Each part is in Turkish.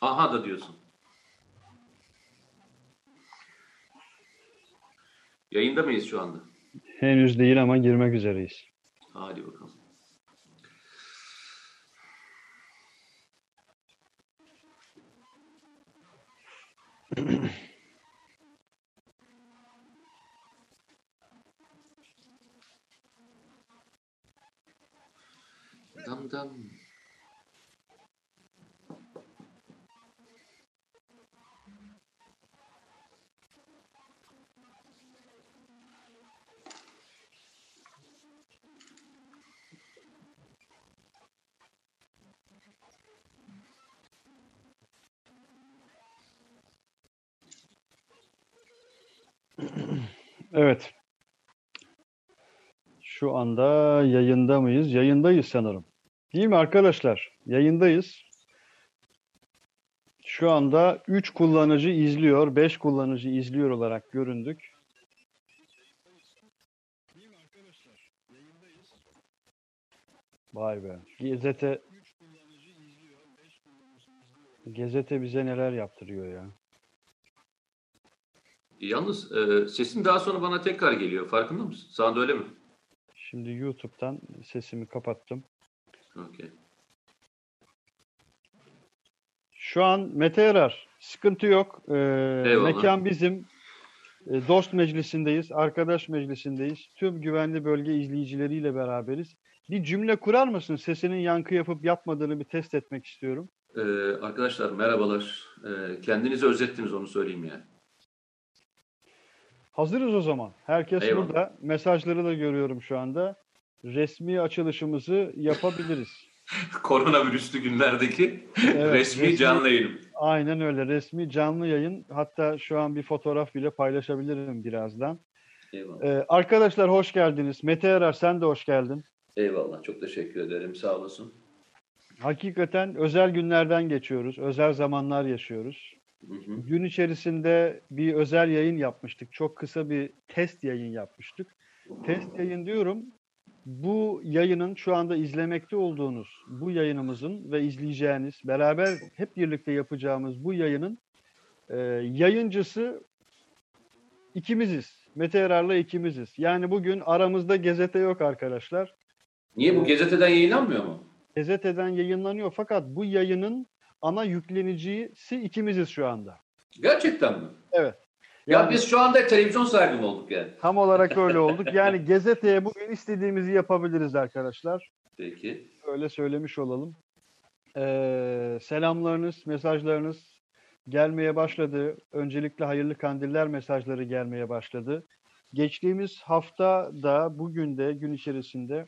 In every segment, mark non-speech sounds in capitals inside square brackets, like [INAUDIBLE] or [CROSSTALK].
Aha da diyorsun. Yayında mıyız şu anda? Henüz değil ama girmek üzereyiz. Hadi bakalım. [CLEARS THROAT] dam dam. Evet. Şu anda yayında mıyız? Yayındayız sanırım. Değil mi arkadaşlar? Yayındayız. Şu anda 3 kullanıcı izliyor, 5 kullanıcı izliyor olarak göründük. Vay be. Gezete Gezete bize neler yaptırıyor ya. Yalnız e, sesin daha sonra bana tekrar geliyor. Farkında mısın? Sana da öyle mi? Şimdi YouTube'dan sesimi kapattım. Okey. Şu an Mete Yarar. Sıkıntı yok. Ee, Eyvallah. mekan bizim. Ee, dost meclisindeyiz. Arkadaş meclisindeyiz. Tüm güvenli bölge izleyicileriyle beraberiz. Bir cümle kurar mısın? Sesinin yankı yapıp yapmadığını bir test etmek istiyorum. E, arkadaşlar merhabalar. E, kendinizi özlettiniz onu söyleyeyim yani. Hazırız o zaman. Herkes Eyvallah. burada. Mesajları da görüyorum şu anda. Resmi açılışımızı yapabiliriz. [LAUGHS] Koronavirüslü günlerdeki Evet, [LAUGHS] resmi, resmi- canlı yayınım. Aynen öyle. Resmi canlı yayın. Hatta şu an bir fotoğraf bile paylaşabilirim birazdan. Eyvallah. Ee, arkadaşlar hoş geldiniz. Mete Yarar sen de hoş geldin. Eyvallah. Çok teşekkür ederim. Sağ olasın. Hakikaten özel günlerden geçiyoruz. Özel zamanlar yaşıyoruz. Hı hı. Gün içerisinde bir özel yayın yapmıştık. Çok kısa bir test yayın yapmıştık. Test yayın diyorum. Bu yayının şu anda izlemekte olduğunuz bu yayınımızın ve izleyeceğiniz beraber hep birlikte yapacağımız bu yayının e, yayıncısı ikimiziz. Mete Yarar'la ikimiziz. Yani bugün aramızda gazete yok arkadaşlar. Niye bu gazeteden yayınlanmıyor mu? Gazeteden yayınlanıyor fakat bu yayının ana yüklenicisi ikimiziz şu anda. Gerçekten mi? Evet. Ya Yani biz şu anda televizyon sahibi olduk yani? tam olarak öyle [LAUGHS] olduk. Yani gazeteye bugün istediğimizi yapabiliriz arkadaşlar. Peki. Öyle söylemiş olalım. Ee, selamlarınız, mesajlarınız gelmeye başladı. Öncelikle hayırlı kandiller mesajları gelmeye başladı. Geçtiğimiz hafta da bugün de gün içerisinde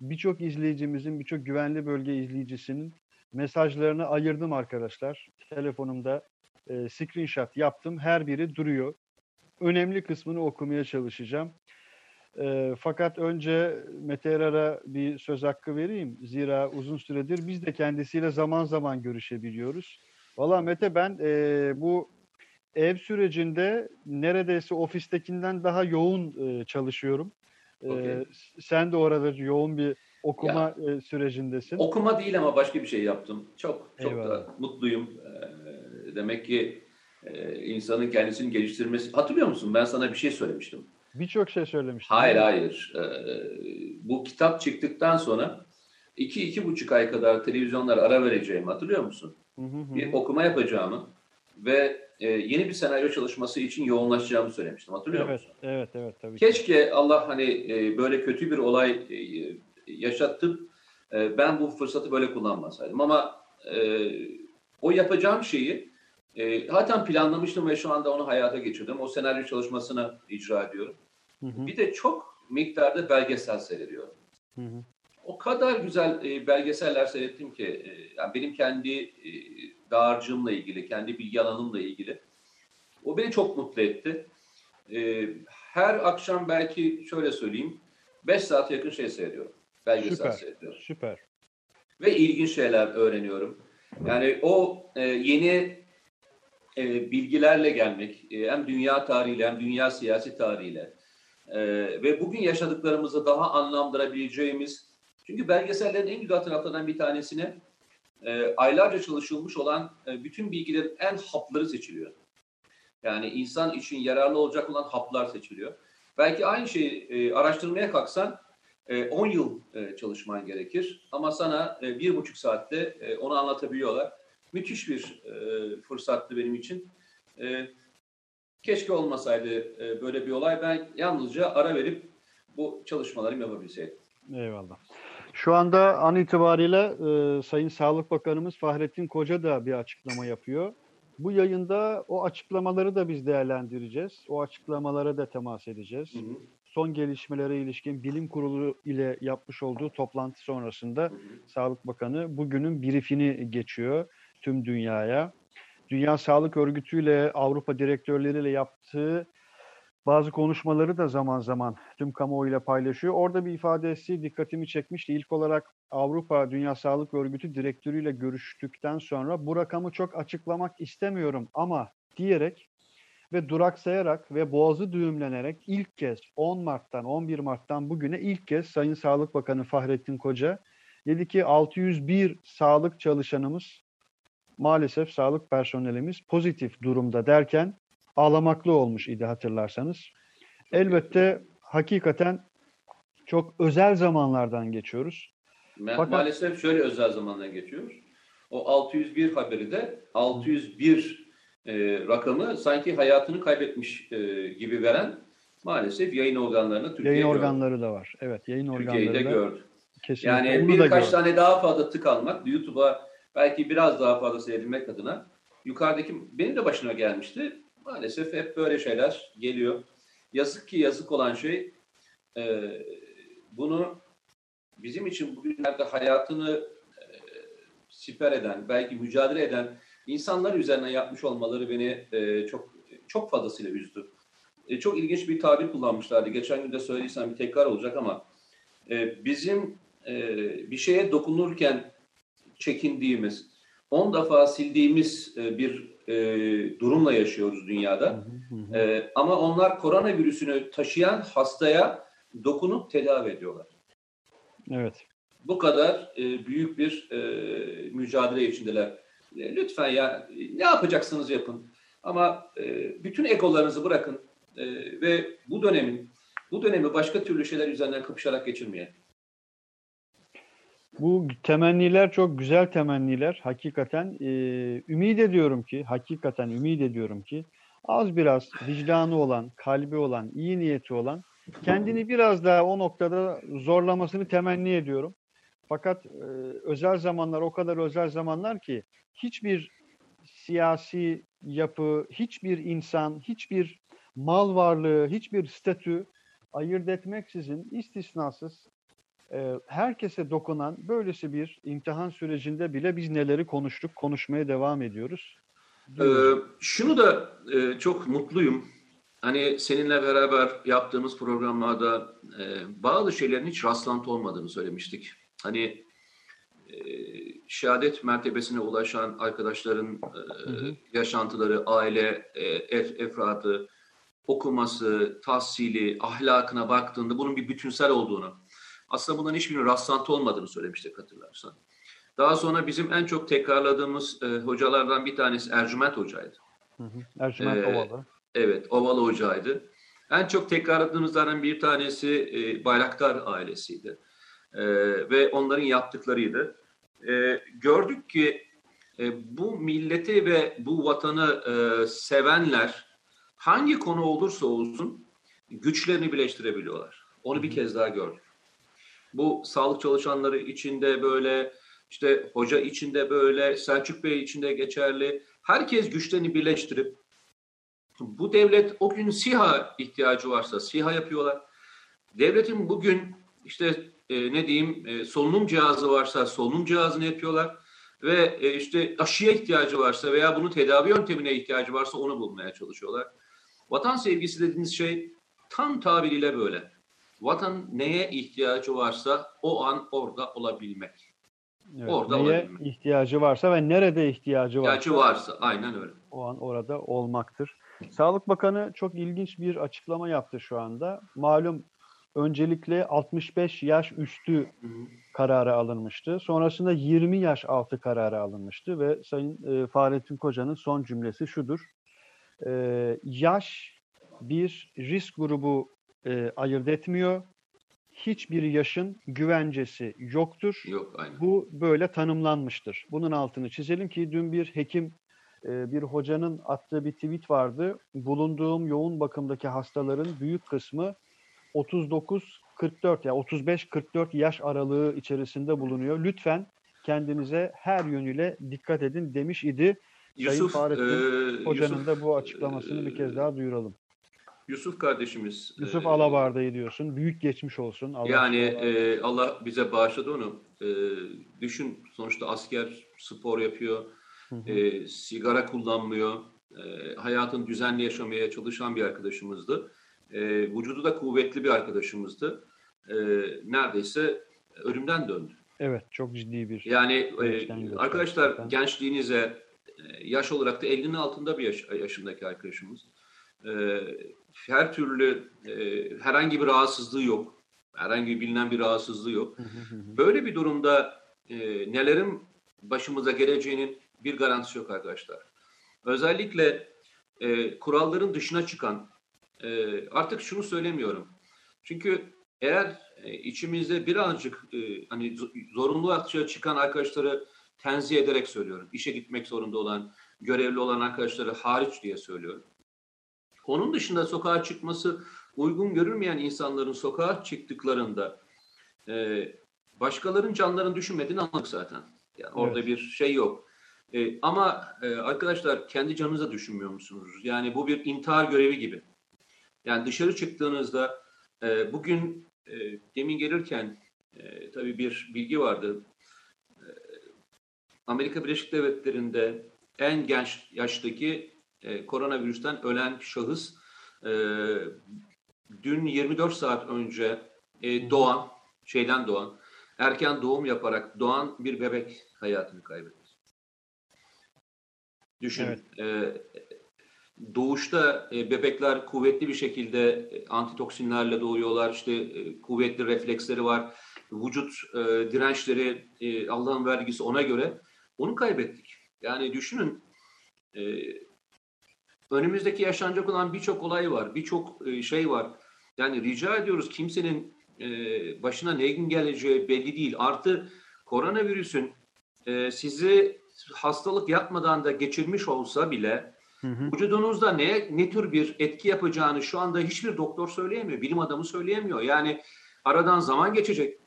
birçok izleyicimizin, birçok güvenli bölge izleyicisinin mesajlarını ayırdım arkadaşlar. Telefonumda e, screenshot yaptım. Her biri duruyor. Önemli kısmını okumaya çalışacağım. E, fakat önce Mete Yarar'a bir söz hakkı vereyim. Zira uzun süredir biz de kendisiyle zaman zaman görüşebiliyoruz. Valla Mete ben e, bu ev sürecinde neredeyse ofistekinden daha yoğun e, çalışıyorum. E, Okey. sen de orada yoğun bir okuma e, sürecindesin. Okuma değil ama başka bir şey yaptım. Çok çok Eyvallah. da mutluyum. Ee, demek ki e, insanın kendisini geliştirmesi. Hatırlıyor musun? Ben sana bir şey söylemiştim. Birçok şey söylemiştin. Hayır hayır. Ee, bu kitap çıktıktan sonra iki iki buçuk ay kadar televizyonlara ara vereceğimi hatırlıyor musun? Hı hı hı. Bir okuma yapacağımı ve e, yeni bir senaryo çalışması için yoğunlaşacağımı söylemiştim. Hatırlıyor Evet, musun? evet, evet tabii. ki. Keşke Allah hani e, böyle kötü bir olay e, yaşatıp e, ben bu fırsatı böyle kullanmasaydım. Ama e, o yapacağım şeyi e, zaten planlamıştım ve şu anda onu hayata geçirdim. O senaryo çalışmasını icra ediyorum. Hı hı, Bir de çok miktarda belgesel seyrediyorum. hı hı. O kadar güzel e, belgeseller seyrettim ki e, yani benim kendi e, dağarcığımla ilgili, kendi bilgi alanımla ilgili. O beni çok mutlu etti. E, her akşam belki şöyle söyleyeyim 5 saate yakın şey seyrediyorum. Belgesel Süper. seyrediyorum. Süper. Ve ilginç şeyler öğreniyorum. Yani o e, yeni e, bilgilerle gelmek e, hem dünya tarihiyle hem dünya siyasi tarihiyle e, ve bugün yaşadıklarımızı daha anlamlandırabileceğimiz çünkü belgesellerin en güzel taraflarından bir tanesini e, aylarca çalışılmış olan e, bütün bilgilerin en hapları seçiliyor. Yani insan için yararlı olacak olan haplar seçiliyor. Belki aynı şeyi e, araştırmaya kalksan 10 yıl e, çalışman gerekir. Ama sana e, bir buçuk saatte e, onu anlatabiliyorlar. Müthiş bir fırsattı benim için. Keşke olmasaydı böyle bir olay. Ben yalnızca ara verip bu çalışmalarımı yapabilseydim. Eyvallah. Şu anda an itibariyle e, Sayın Sağlık Bakanımız Fahrettin Koca da bir açıklama yapıyor. Bu yayında o açıklamaları da biz değerlendireceğiz. O açıklamalara da temas edeceğiz. Hı hı. Son gelişmelere ilişkin bilim kurulu ile yapmış olduğu toplantı sonrasında. Sağlık Bakanı bugünün briefini geçiyor tüm dünyaya. Dünya Sağlık Örgütü ile Avrupa direktörleriyle yaptığı bazı konuşmaları da zaman zaman tüm kamuoyuyla paylaşıyor. Orada bir ifadesi dikkatimi çekmişti. İlk olarak Avrupa Dünya Sağlık Örgütü direktörüyle görüştükten sonra bu rakamı çok açıklamak istemiyorum ama diyerek ve duraksayarak ve boğazı düğümlenerek ilk kez 10 Mart'tan 11 Mart'tan bugüne ilk kez Sayın Sağlık Bakanı Fahrettin Koca dedi ki 601 sağlık çalışanımız maalesef sağlık personelimiz pozitif durumda derken ağlamaklı olmuş idi hatırlarsanız. Elbette hakikaten çok özel zamanlardan geçiyoruz. Fakat, Maalesef şöyle özel zamandan geçiyoruz. O 601 haberi de 601 e, rakamı sanki hayatını kaybetmiş e, gibi veren maalesef yayın organlarını Türkiye'de Yayın organları da var. Evet yayın Türkiye'yi organları da gördü. Kesinlikle. Yani birkaç tane daha fazla tık almak YouTube'a belki biraz daha fazla seyredilmek adına yukarıdaki benim de başıma gelmişti. Maalesef hep böyle şeyler geliyor. Yazık ki yazık olan şey e, bunu bizim için bugünlerde hayatını e, siper eden, belki mücadele eden insanlar üzerine yapmış olmaları beni e, çok çok fazlasıyla üzdü. E, çok ilginç bir tabir kullanmışlardı. Geçen gün de söylediysem bir tekrar olacak ama e, bizim e, bir şeye dokunurken çekindiğimiz, on defa sildiğimiz e, bir e, durumla yaşıyoruz dünyada. E, ama onlar koronavirüsünü taşıyan hastaya dokunup tedavi ediyorlar. Evet. Bu kadar e, büyük bir e, mücadele içindeler. E, lütfen ya ne yapacaksınız yapın. Ama e, bütün egolarınızı bırakın e, ve bu dönemin bu dönemi başka türlü şeyler üzerinden kapışarak geçirmeyin. Bu temenniler çok güzel temenniler. Hakikaten e, ümit ediyorum ki, hakikaten ümit ediyorum ki az biraz vicdanı olan, kalbi olan, iyi niyeti olan kendini biraz daha o noktada zorlamasını temenni ediyorum. Fakat e, özel zamanlar o kadar özel zamanlar ki hiçbir siyasi yapı, hiçbir insan, hiçbir mal varlığı, hiçbir statü ayırt etmeksizin istisnasız e, herkese dokunan böylesi bir imtihan sürecinde bile biz neleri konuştuk, konuşmaya devam ediyoruz. Ee, şunu da e, çok mutluyum. Hani seninle beraber yaptığımız programlarda e, bazı şeylerin hiç rastlantı olmadığını söylemiştik. Hani e, şehadet mertebesine ulaşan arkadaşların e, hı hı. yaşantıları, aile e, ef, efradı, okuması, tahsili, ahlakına baktığında bunun bir bütünsel olduğunu, aslında bunların hiçbirinin rastlantı olmadığını söylemiştik hatırlarsan. Daha sonra bizim en çok tekrarladığımız e, hocalardan bir tanesi Ercüment Hoca'ydı. Hı hı. Ercüment ee, Ovalı. Evet, Ovalı Hoca'ydı. En çok tekrarladığımızlardan bir tanesi e, Bayraktar ailesiydi. E, ve onların yaptıklarıydı. E, gördük ki e, bu milleti ve bu vatanı e, sevenler hangi konu olursa olsun güçlerini birleştirebiliyorlar. Onu bir kez daha gördük. Bu sağlık çalışanları içinde böyle, işte hoca içinde böyle, Selçuk Bey içinde geçerli. Herkes güçlerini birleştirip bu devlet o gün SİHA ihtiyacı varsa SİHA yapıyorlar. Devletin bugün işte e, ne diyeyim e, solunum cihazı varsa solunum cihazını yapıyorlar ve e, işte aşıya ihtiyacı varsa veya bunu tedavi yöntemine ihtiyacı varsa onu bulmaya çalışıyorlar. Vatan sevgisi dediğiniz şey tam tabiriyle böyle. Vatan neye ihtiyacı varsa o an orada olabilmek. Evet, orada neye olabilmek. ihtiyacı varsa ve nerede ihtiyacı varsa. İhtiyacı varsa aynen öyle. O an orada olmaktır. Sağlık Bakanı çok ilginç bir açıklama yaptı şu anda. Malum öncelikle 65 yaş üstü kararı alınmıştı. Sonrasında 20 yaş altı kararı alınmıştı ve Sayın e, Fahrettin Koca'nın son cümlesi şudur. E, yaş bir risk grubu e, ayırt etmiyor. Hiçbir yaşın güvencesi yoktur. Yok aynen. Bu böyle tanımlanmıştır. Bunun altını çizelim ki dün bir hekim, e, bir hocanın attığı bir tweet vardı. Bulunduğum yoğun bakımdaki hastaların büyük kısmı 39 44 ya yani 35-44 yaş aralığı içerisinde bulunuyor. Lütfen kendinize her yönüyle dikkat edin demiş idi. Yusuf, Sayın Fahrettin e, Hoca'nın Yusuf, da bu açıklamasını e, bir kez daha duyuralım. Yusuf kardeşimiz. Yusuf e, Alabarda'yı diyorsun. Büyük geçmiş olsun. Allah yani e, Allah bize bağışladı onu. E, düşün sonuçta asker spor yapıyor, Hı hı. e, sigara kullanmıyor, e, hayatını düzenli yaşamaya çalışan bir arkadaşımızdı. E, vücudu da kuvvetli bir arkadaşımızdı. E, neredeyse ölümden döndü. Evet çok ciddi bir Yani e, arkadaşlar zaten. gençliğinize e, yaş olarak da 50'nin altında bir yaş, yaşındaki arkadaşımız. E, her türlü e, herhangi bir rahatsızlığı yok. Herhangi bir bilinen bir rahatsızlığı yok. Böyle bir durumda e, nelerin başımıza geleceğinin bir garantisi yok arkadaşlar. Özellikle e, kuralların dışına çıkan, e, artık şunu söylemiyorum. Çünkü eğer e, içimizde birazcık e, hani zo- zorunlu açığa çıkan arkadaşları tenzih ederek söylüyorum. İşe gitmek zorunda olan, görevli olan arkadaşları hariç diye söylüyorum. Onun dışında sokağa çıkması uygun görülmeyen insanların sokağa çıktıklarında e, başkalarının canlarını düşünmediğini anladık zaten. Yani orada Evet. bir şey yok. E, ama e, arkadaşlar kendi canınıza düşünmüyor musunuz? Yani bu bir intihar görevi gibi. Yani dışarı çıktığınızda e, bugün e, demin gelirken e, tabii bir bilgi vardı. E, Amerika Birleşik Devletleri'nde en genç yaştaki e, koronavirüsten ölen şahıs e, dün 24 saat önce e, doğan, şeyden doğan, erken doğum yaparak doğan bir bebek hayatını kaybetti. Düşün, e, doğuşta e, bebekler kuvvetli bir şekilde e, antitoksinlerle doğuyorlar, işte e, kuvvetli refleksleri var, vücut dirençleri Allah'ın vergisi ona göre, onu kaybettik. Yani düşünün, önümüzdeki yaşanacak olan birçok olay var, birçok şey var. Yani rica ediyoruz kimsenin başına ne gün geleceği belli değil. Artı koronavirüsün e, sizi hastalık yapmadan da geçirmiş olsa bile Hı hı. vücudunuzda ne ne tür bir etki yapacağını şu anda hiçbir doktor söyleyemiyor, bilim adamı söyleyemiyor. Yani aradan zaman geçecek.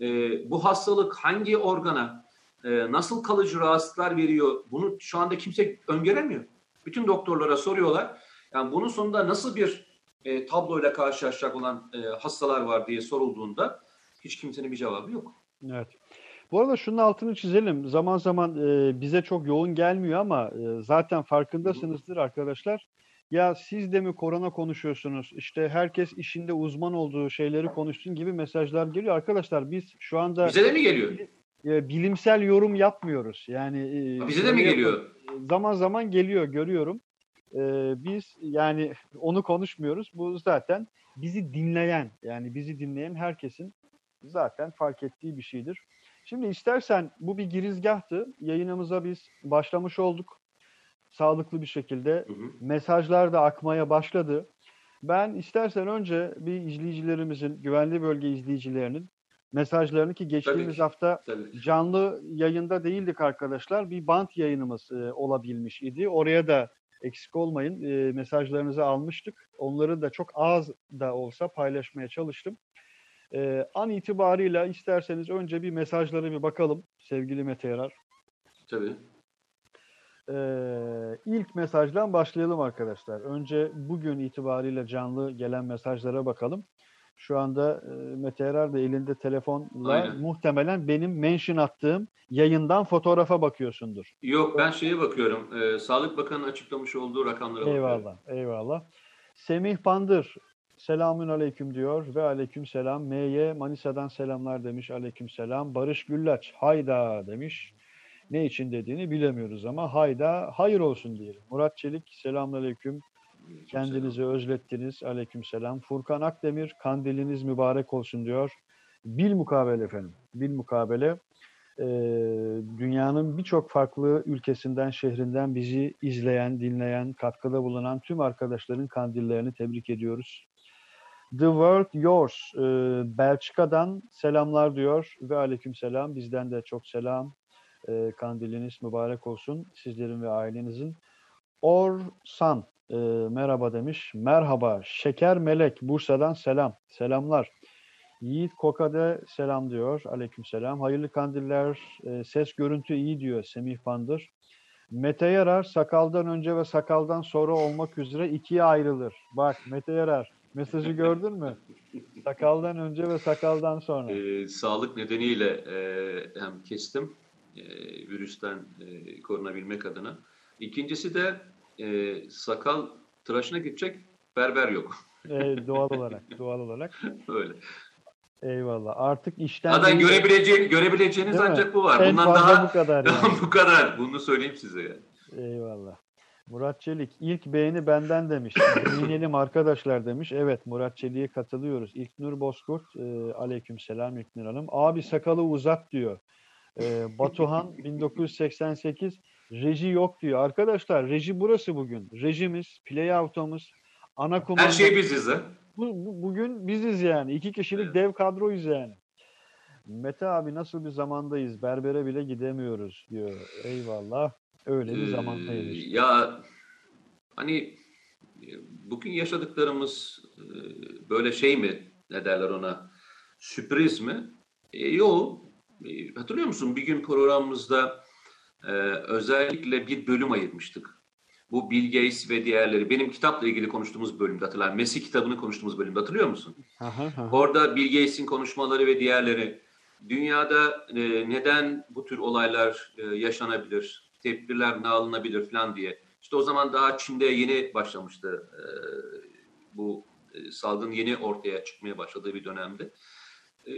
E, bu hastalık hangi organa, e, nasıl kalıcı rahatsızlıklar veriyor bunu şu anda kimse öngöremiyor. Bütün doktorlara soruyorlar. Yani bunun sonunda nasıl bir e, tabloyla karşılaşacak olan e, hastalar var diye sorulduğunda hiç kimsenin bir cevabı yok. Evet. Bu arada şunun altını çizelim. Zaman zaman e, bize çok yoğun gelmiyor ama e, zaten farkındasınızdır arkadaşlar. Ya siz de mi korona konuşuyorsunuz? İşte herkes işinde uzman olduğu şeyleri konuşsun gibi mesajlar geliyor. Arkadaşlar biz şu anda Bize de mi geliyor? e, bilimsel yorum yapmıyoruz. Yani e, Bize de mi geliyor? Zaman zaman geliyor, görüyorum. E, biz yani onu konuşmuyoruz. Bu zaten bizi dinleyen, yani bizi dinleyen herkesin zaten fark ettiği bir şeydir. Şimdi istersen bu bir girizgahtı. Yayınımıza biz başlamış olduk. Sağlıklı bir şekilde. Hı hı. Mesajlar da akmaya başladı. Ben istersen önce bir izleyicilerimizin, güvenli bölge izleyicilerinin mesajlarını ki geçtiğimiz ki. hafta Tabii. canlı yayında değildik arkadaşlar. Bir bant yayınımız e, olabilmiş idi. Oraya da eksik olmayın. E, mesajlarınızı almıştık. Onları da çok az da olsa paylaşmaya çalıştım. E, an itibarıyla isterseniz önce bir mesajlara bir bakalım sevgili Mete Yarar. Tabii. E, ilk mesajdan başlayalım arkadaşlar. Önce bugün itibariyle canlı gelen mesajlara bakalım. Şu anda e, Mete Yarar da elinde telefonla Aynen. muhtemelen benim mention attığım yayından fotoğrafa bakıyorsundur. Yok ben şeye bakıyorum. e, Sağlık Bakanı'nın açıklamış olduğu rakamlara bakıyorum. Eyvallah, eyvallah. Semih Pandır, selamün aleyküm diyor ve aleyküm selam. M'ye Manisa'dan selamlar demiş, aleyküm selam. Barış Güllaç, hayda demiş. Ne için dediğini bilemiyoruz ama hayda, hayır olsun diyelim. Murat Çelik, selamun aleyküm. Kendinizi özlettiniz, aleyküm selam. Furkan Akdemir, kandiliniz mübarek olsun diyor. Bil mukabele efendim. Bil mukabele e, dünyanın birçok farklı ülkesinden, şehrinden bizi izleyen, dinleyen, katkıda bulunan tüm arkadaşların kandillerini tebrik ediyoruz. The World Yours, e, Belçika'dan selamlar diyor ve aleyküm selam. Bizden de çok selam. E, kandiliniz mübarek olsun sizlerin ve ailenizin. Orsan, e, merhaba demiş. Merhaba, Şeker Melek, Bursa'dan selam. Selamlar. Yiğit Koka'da selam diyor. Aleyküm selam. Hayırlı kandiller. E, ses görüntü iyi diyor Semih Bandır. Mete Yarar sakaldan önce ve sakaldan sonra olmak üzere ikiye ayrılır. Bak Mete Yarar mesajı gördün mü? Sakaldan önce ve sakaldan sonra. Ee, sağlık nedeniyle e, hem kestim e, virüsten e, korunabilmek adına. İkincisi de e, sakal tıraşına gidecek berber yok. E, doğal olarak, doğal olarak. [LAUGHS] Öyle. Eyvallah. Artık işten Zaten görebileceğin, görebileceğiniz Değil mi? ancak bu var. En Bundan fazla daha bu kadar [LAUGHS] yani. bu kadar. Bunu söyleyeyim size yani. Eyvallah. Murat Çelik ilk beğeni benden demiş. [COUGHS] Beğenelim arkadaşlar demiş. Evet Murat Çelik'e katılıyoruz. İlknur Bozkurt e, aleyküm selam İlknur Hanım. Abi sakalı uzat diyor. E, Batuhan [LAUGHS] 1988 reji yok diyor. Arkadaşlar reji burası bugün. Rejimiz, playout'umuz, ana kumanda. Her şey biziz ha. Bu, bu- bugün biziz yani. İki kişilik Evet. dev kadroyuz yani. Mete abi nasıl bir zamandayız? Berbere bile gidemiyoruz diyor. Eyvallah. Öyle bir Ee, zamandayız işte. Ya hani e, bugün yaşadıklarımız e, böyle şey mi ne derler ona sürpriz mi? E, yok. E, hatırlıyor musun bir gün programımızda e, özellikle bir bölüm ayırmıştık. Bu Bill Gates ve diğerleri. Benim kitapla ilgili konuştuğumuz bölümde hatırlar. Mesih kitabını konuştuğumuz bölümde hatırlıyor musun? Aha, aha. Orada Bill Gates'in konuşmaları ve diğerleri dünyada e, neden bu tür olaylar e, yaşanabilir, tedbirler ne alınabilir falan diye. İşte o zaman daha Çin'de yeni başlamıştı e, bu e, salgın yeni ortaya çıkmaya başladığı bir dönemde. E,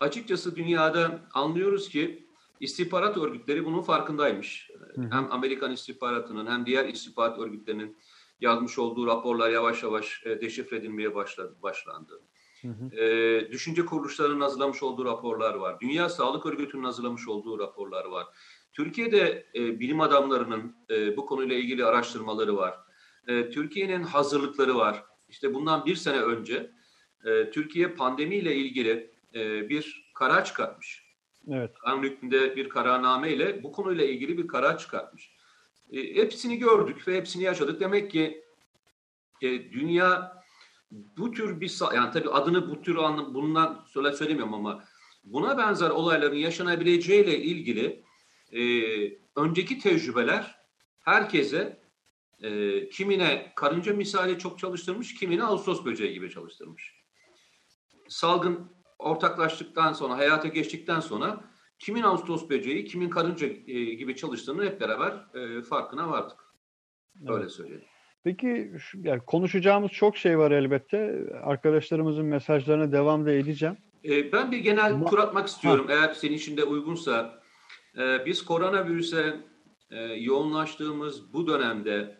açıkçası dünyada anlıyoruz ki istihbarat örgütleri bunun farkındaymış. Hı hı. Hem Amerikan istihbaratının hem diğer istihbarat örgütlerinin yazmış olduğu raporlar yavaş yavaş e, deşifre edilmeye başladı, başlandı. Hı hı. E, düşünce kuruluşlarının hazırlamış olduğu raporlar var. Dünya Sağlık Örgütü'nün hazırlamış olduğu raporlar var. Türkiye'de e, bilim adamlarının e, bu konuyla ilgili araştırmaları var. E, Türkiye'nin hazırlıkları var. İşte bundan bir sene önce e, Türkiye pandemiyle ilgili e, bir karar çıkartmış. Evet. Kanun hükmünde bir kararname ile bu konuyla ilgili bir karar çıkartmış. E, hepsini gördük ve hepsini yaşadık. Demek ki e, dünya bu tür bir yani tabii adını bu tür anlam bundan söyle söylemiyorum ama buna benzer olayların yaşanabileceğiyle ilgili e, önceki tecrübeler herkese e, kimine karınca misali çok çalıştırmış, kimine Ağustos böceği gibi çalıştırmış. Salgın ortaklaştıktan sonra, hayata geçtikten sonra kimin Ağustos böceği, kimin karınca e, gibi çalıştığını hep beraber e, farkına vardık. Öyle Evet. söyleyeyim. Peki şu- yani konuşacağımız çok şey var elbette. Arkadaşlarımızın mesajlarına devam da edeceğim. E, ben bir genel Ama- tur atmak istiyorum eğer senin için de uygunsa. E, biz koronavirüse e, yoğunlaştığımız bu dönemde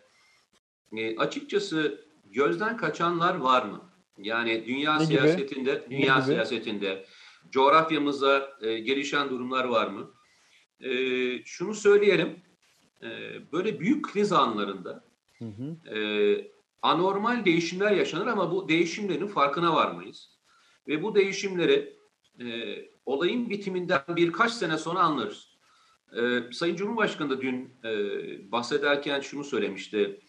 e, açıkçası gözden kaçanlar var mı? Yani dünya Ne gibi? siyasetinde, dünya gibi? siyasetinde coğrafyamızda e, gelişen durumlar var mı? E, şunu söyleyelim, e, böyle büyük kriz anlarında Hı hı. e, anormal değişimler yaşanır ama bu değişimlerin farkına varmayız. Ve bu değişimleri e, olayın bitiminden birkaç sene sonra anlarız. E, Sayın Cumhurbaşkanı da dün e, bahsederken şunu söylemişti.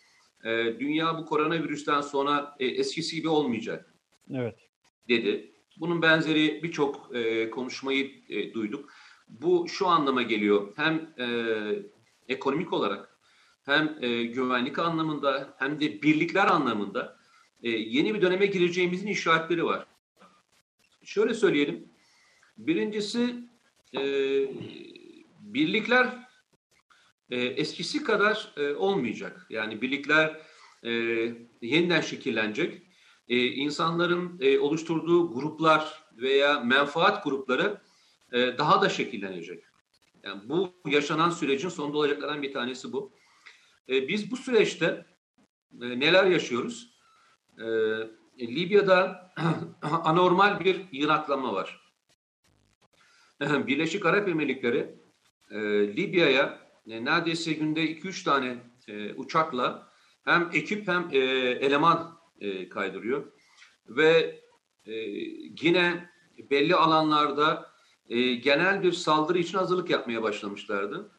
E, dünya bu koronavirüsten sonra e, eskisi gibi olmayacak Evet. dedi. Bunun benzeri birçok e, konuşmayı e, duyduk. Bu şu anlama geliyor. Hem e, ekonomik olarak hem e, güvenlik anlamında hem de birlikler anlamında e, yeni bir döneme gireceğimizin işaretleri var. Şöyle söyleyelim. Birincisi e, birlikler e, eskisi kadar e, olmayacak. Yani birlikler e, yeniden şekillenecek. E, insanların e, oluşturduğu gruplar veya menfaat grupları e, daha da şekillenecek. Yani bu yaşanan sürecin sonunda olacaklardan bir tanesi bu. E, biz bu süreçte e, neler yaşıyoruz? E, Libya'da [CLEARS THROAT] anormal bir yıraklama var. [CLEARS THROAT] Birleşik Arap Emirlikleri e, Libya'ya e, neredeyse günde 2-3 tane e, uçakla hem ekip hem e, eleman e, kaydırıyor. Ve e, yine belli alanlarda e, genel bir saldırı için hazırlık yapmaya başlamışlardı.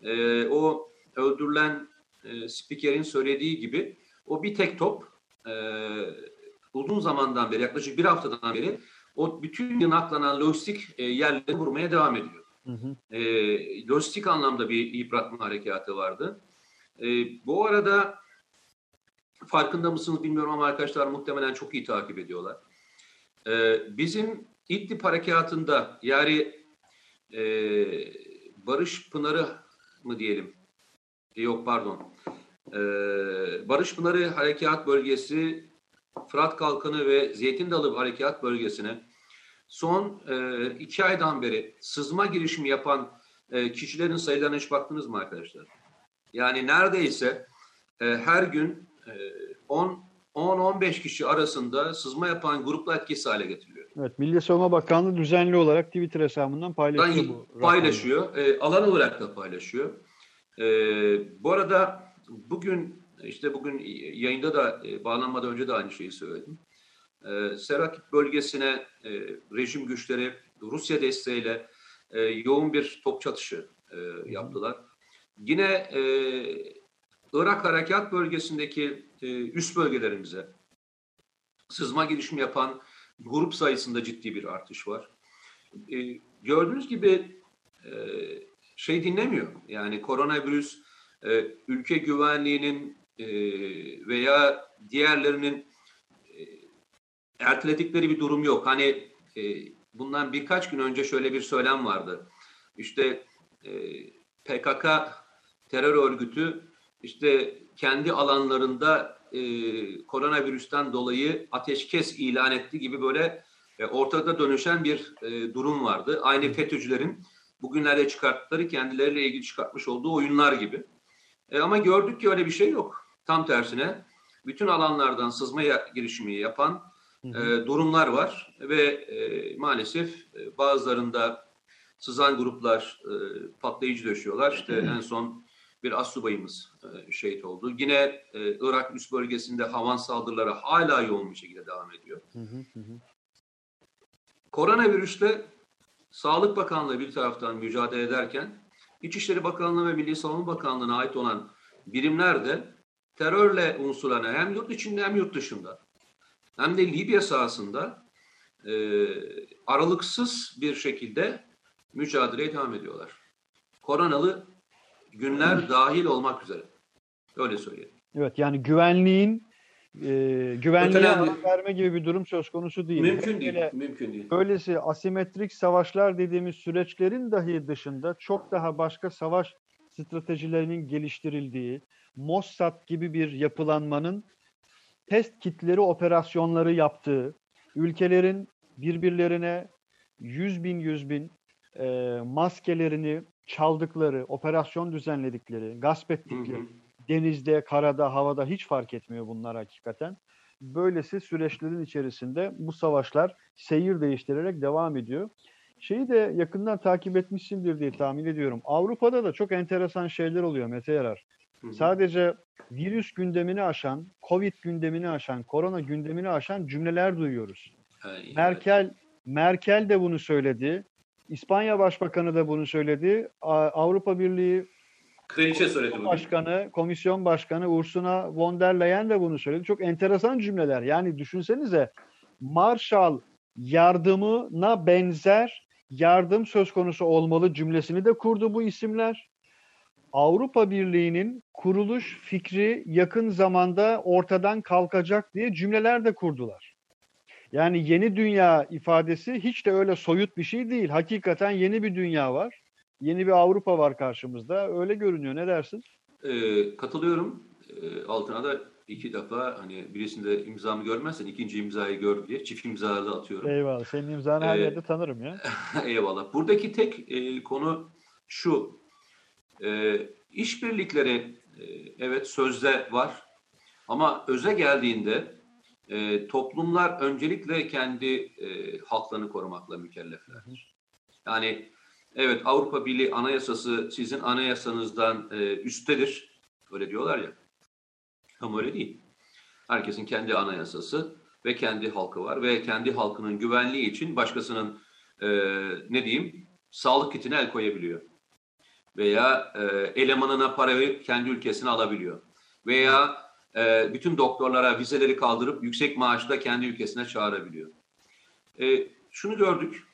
E, o öldürülen e, spikerin söylediği gibi o bir tek top e, uzun zamandan beri yaklaşık bir haftadan beri o bütün yınaklanan lojistik e, yerleri vurmaya devam ediyor. E, lojistik anlamda bir yıpratma harekatı vardı. E, bu arada farkında mısınız bilmiyorum ama arkadaşlar muhtemelen çok iyi takip ediyorlar. E, bizim İdlib harekatında yani e, Barış Pınarı mı diyelim? E, yok pardon. E, Barış Pınarı Harekat Bölgesi, Fırat Kalkanı ve Zeytin Dalı Harekat Bölgesi'ne son e, iki aydan beri sızma girişimi yapan e, kişilerin sayılarına hiç baktınız mı arkadaşlar? Yani neredeyse e, her gün e, 10-15 kişi arasında sızma yapan gruplar etkisiz hale getiriliyor. Evet, Milli Savunma Bakanlığı düzenli olarak Twitter hesabından paylaşıyor bu. Paylaşıyor, e, alan olarak da paylaşıyor. E, bu arada bugün işte bugün yayında da e, bağlanmadan önce de aynı şeyi söyledim. E, Serakip bölgesine e, rejim güçleri Rusya desteğiyle e, yoğun bir top çatışı e, yaptılar. Yine e, Irak Harekat Bölgesi'ndeki e, üst bölgelerimize sızma girişimi yapan grup sayısında ciddi bir artış var. E, gördüğünüz gibi e, şey dinlemiyor. Yani koronavirüs e, ülke güvenliğinin e, veya diğerlerinin erteledikleri bir durum yok. Hani e, bundan birkaç gün önce şöyle bir söylem vardı. İşte e, PKK terör örgütü işte kendi alanlarında e, koronavirüsten dolayı ateşkes ilan etti gibi böyle e, ortada dönüşen bir e, durum vardı. Aynı FETÖ'cülerin bugünlerde çıkarttıkları kendileriyle ilgili çıkartmış olduğu oyunlar gibi. E, ama gördük ki öyle bir şey yok. Tam tersine bütün alanlardan sızmaya girişimi yapan e, durumlar var ve e, maalesef e, bazılarında sızan gruplar e, patlayıcı döşüyorlar. İşte en son bir assubayımız e, şehit oldu. Yine e, Irak üst bölgesinde havan saldırıları hala yoğun bir şekilde devam ediyor. Hı hı hı. Koronavirüsle Sağlık Bakanlığı bir taraftan mücadele ederken İçişleri Bakanlığı ve Milli Savunma Bakanlığı'na ait olan birimler de terörle unsurlarına hem yurt içinde hem yurt dışında hem de Libya sahasında e, aralıksız bir şekilde mücadeleye devam ediyorlar. Koronalı günler dahil olmak üzere. Öyle söyleyeyim. Evet yani güvenliğin e, güvenliğe ara verme gibi bir durum söz konusu değil. Mümkün değil. Böyle, mümkün değil. Böylesi asimetrik savaşlar dediğimiz süreçlerin dahi dışında çok daha başka savaş stratejilerinin geliştirildiği, Mossad gibi bir yapılanmanın test kitleri operasyonları yaptığı, ülkelerin birbirlerine yüz bin yüz bin e, maskelerini çaldıkları, operasyon düzenledikleri, gasp ettikleri, hı hı. denizde, karada, havada hiç fark etmiyor bunlar hakikaten. Böylesi süreçlerin içerisinde bu savaşlar seyir değiştirerek devam ediyor. Şeyi de yakından takip etmişsindir diye tahmin ediyorum. Avrupa'da da çok enteresan şeyler oluyor Mete Yarar. Sadece virüs gündemini aşan, Covid gündemini aşan, korona gündemini aşan cümleler duyuyoruz. Ay, Merkel evet. Merkel de bunu söyledi. İspanya Başbakanı da bunu söyledi. Avrupa Birliği Kraliçe söyledi Başkanı, Komisyon Başkanı Ursula von der Leyen de bunu söyledi. Çok enteresan cümleler. Yani düşünsenize Marshall yardımına benzer yardım söz konusu olmalı cümlesini de kurdu bu isimler. Avrupa Birliği'nin kuruluş fikri yakın zamanda ortadan kalkacak diye cümleler de kurdular. Yani yeni dünya ifadesi hiç de öyle soyut bir şey değil. Hakikaten yeni bir dünya var. Yeni bir Avrupa var karşımızda. Öyle görünüyor. Ne dersin? Ee, katılıyorum. Ee, altına da iki defa hani birisinde imzamı görmezsen ikinci imzayı gör diye çift imzalarla atıyorum. Eyvallah. Senin imzanı ee, her yerde tanırım ya. [LAUGHS] eyvallah. Buradaki tek e, konu şu. E, işbirlikleri e, evet sözde var ama öze geldiğinde e, toplumlar öncelikle kendi e, halklarını korumakla mükelleflerdir. Yani evet Avrupa Birliği Anayasası sizin anayasanızdan e, üsttedir. Öyle diyorlar ya. Ama öyle değil. Herkesin kendi anayasası ve kendi halkı var ve kendi halkının güvenliği için başkasının e, ne diyeyim sağlık kitine el koyabiliyor. Veya e, elemanına para verip kendi ülkesine alabiliyor. Veya e, bütün doktorlara vizeleri kaldırıp yüksek maaşla kendi ülkesine çağırabiliyor. E, şunu gördük,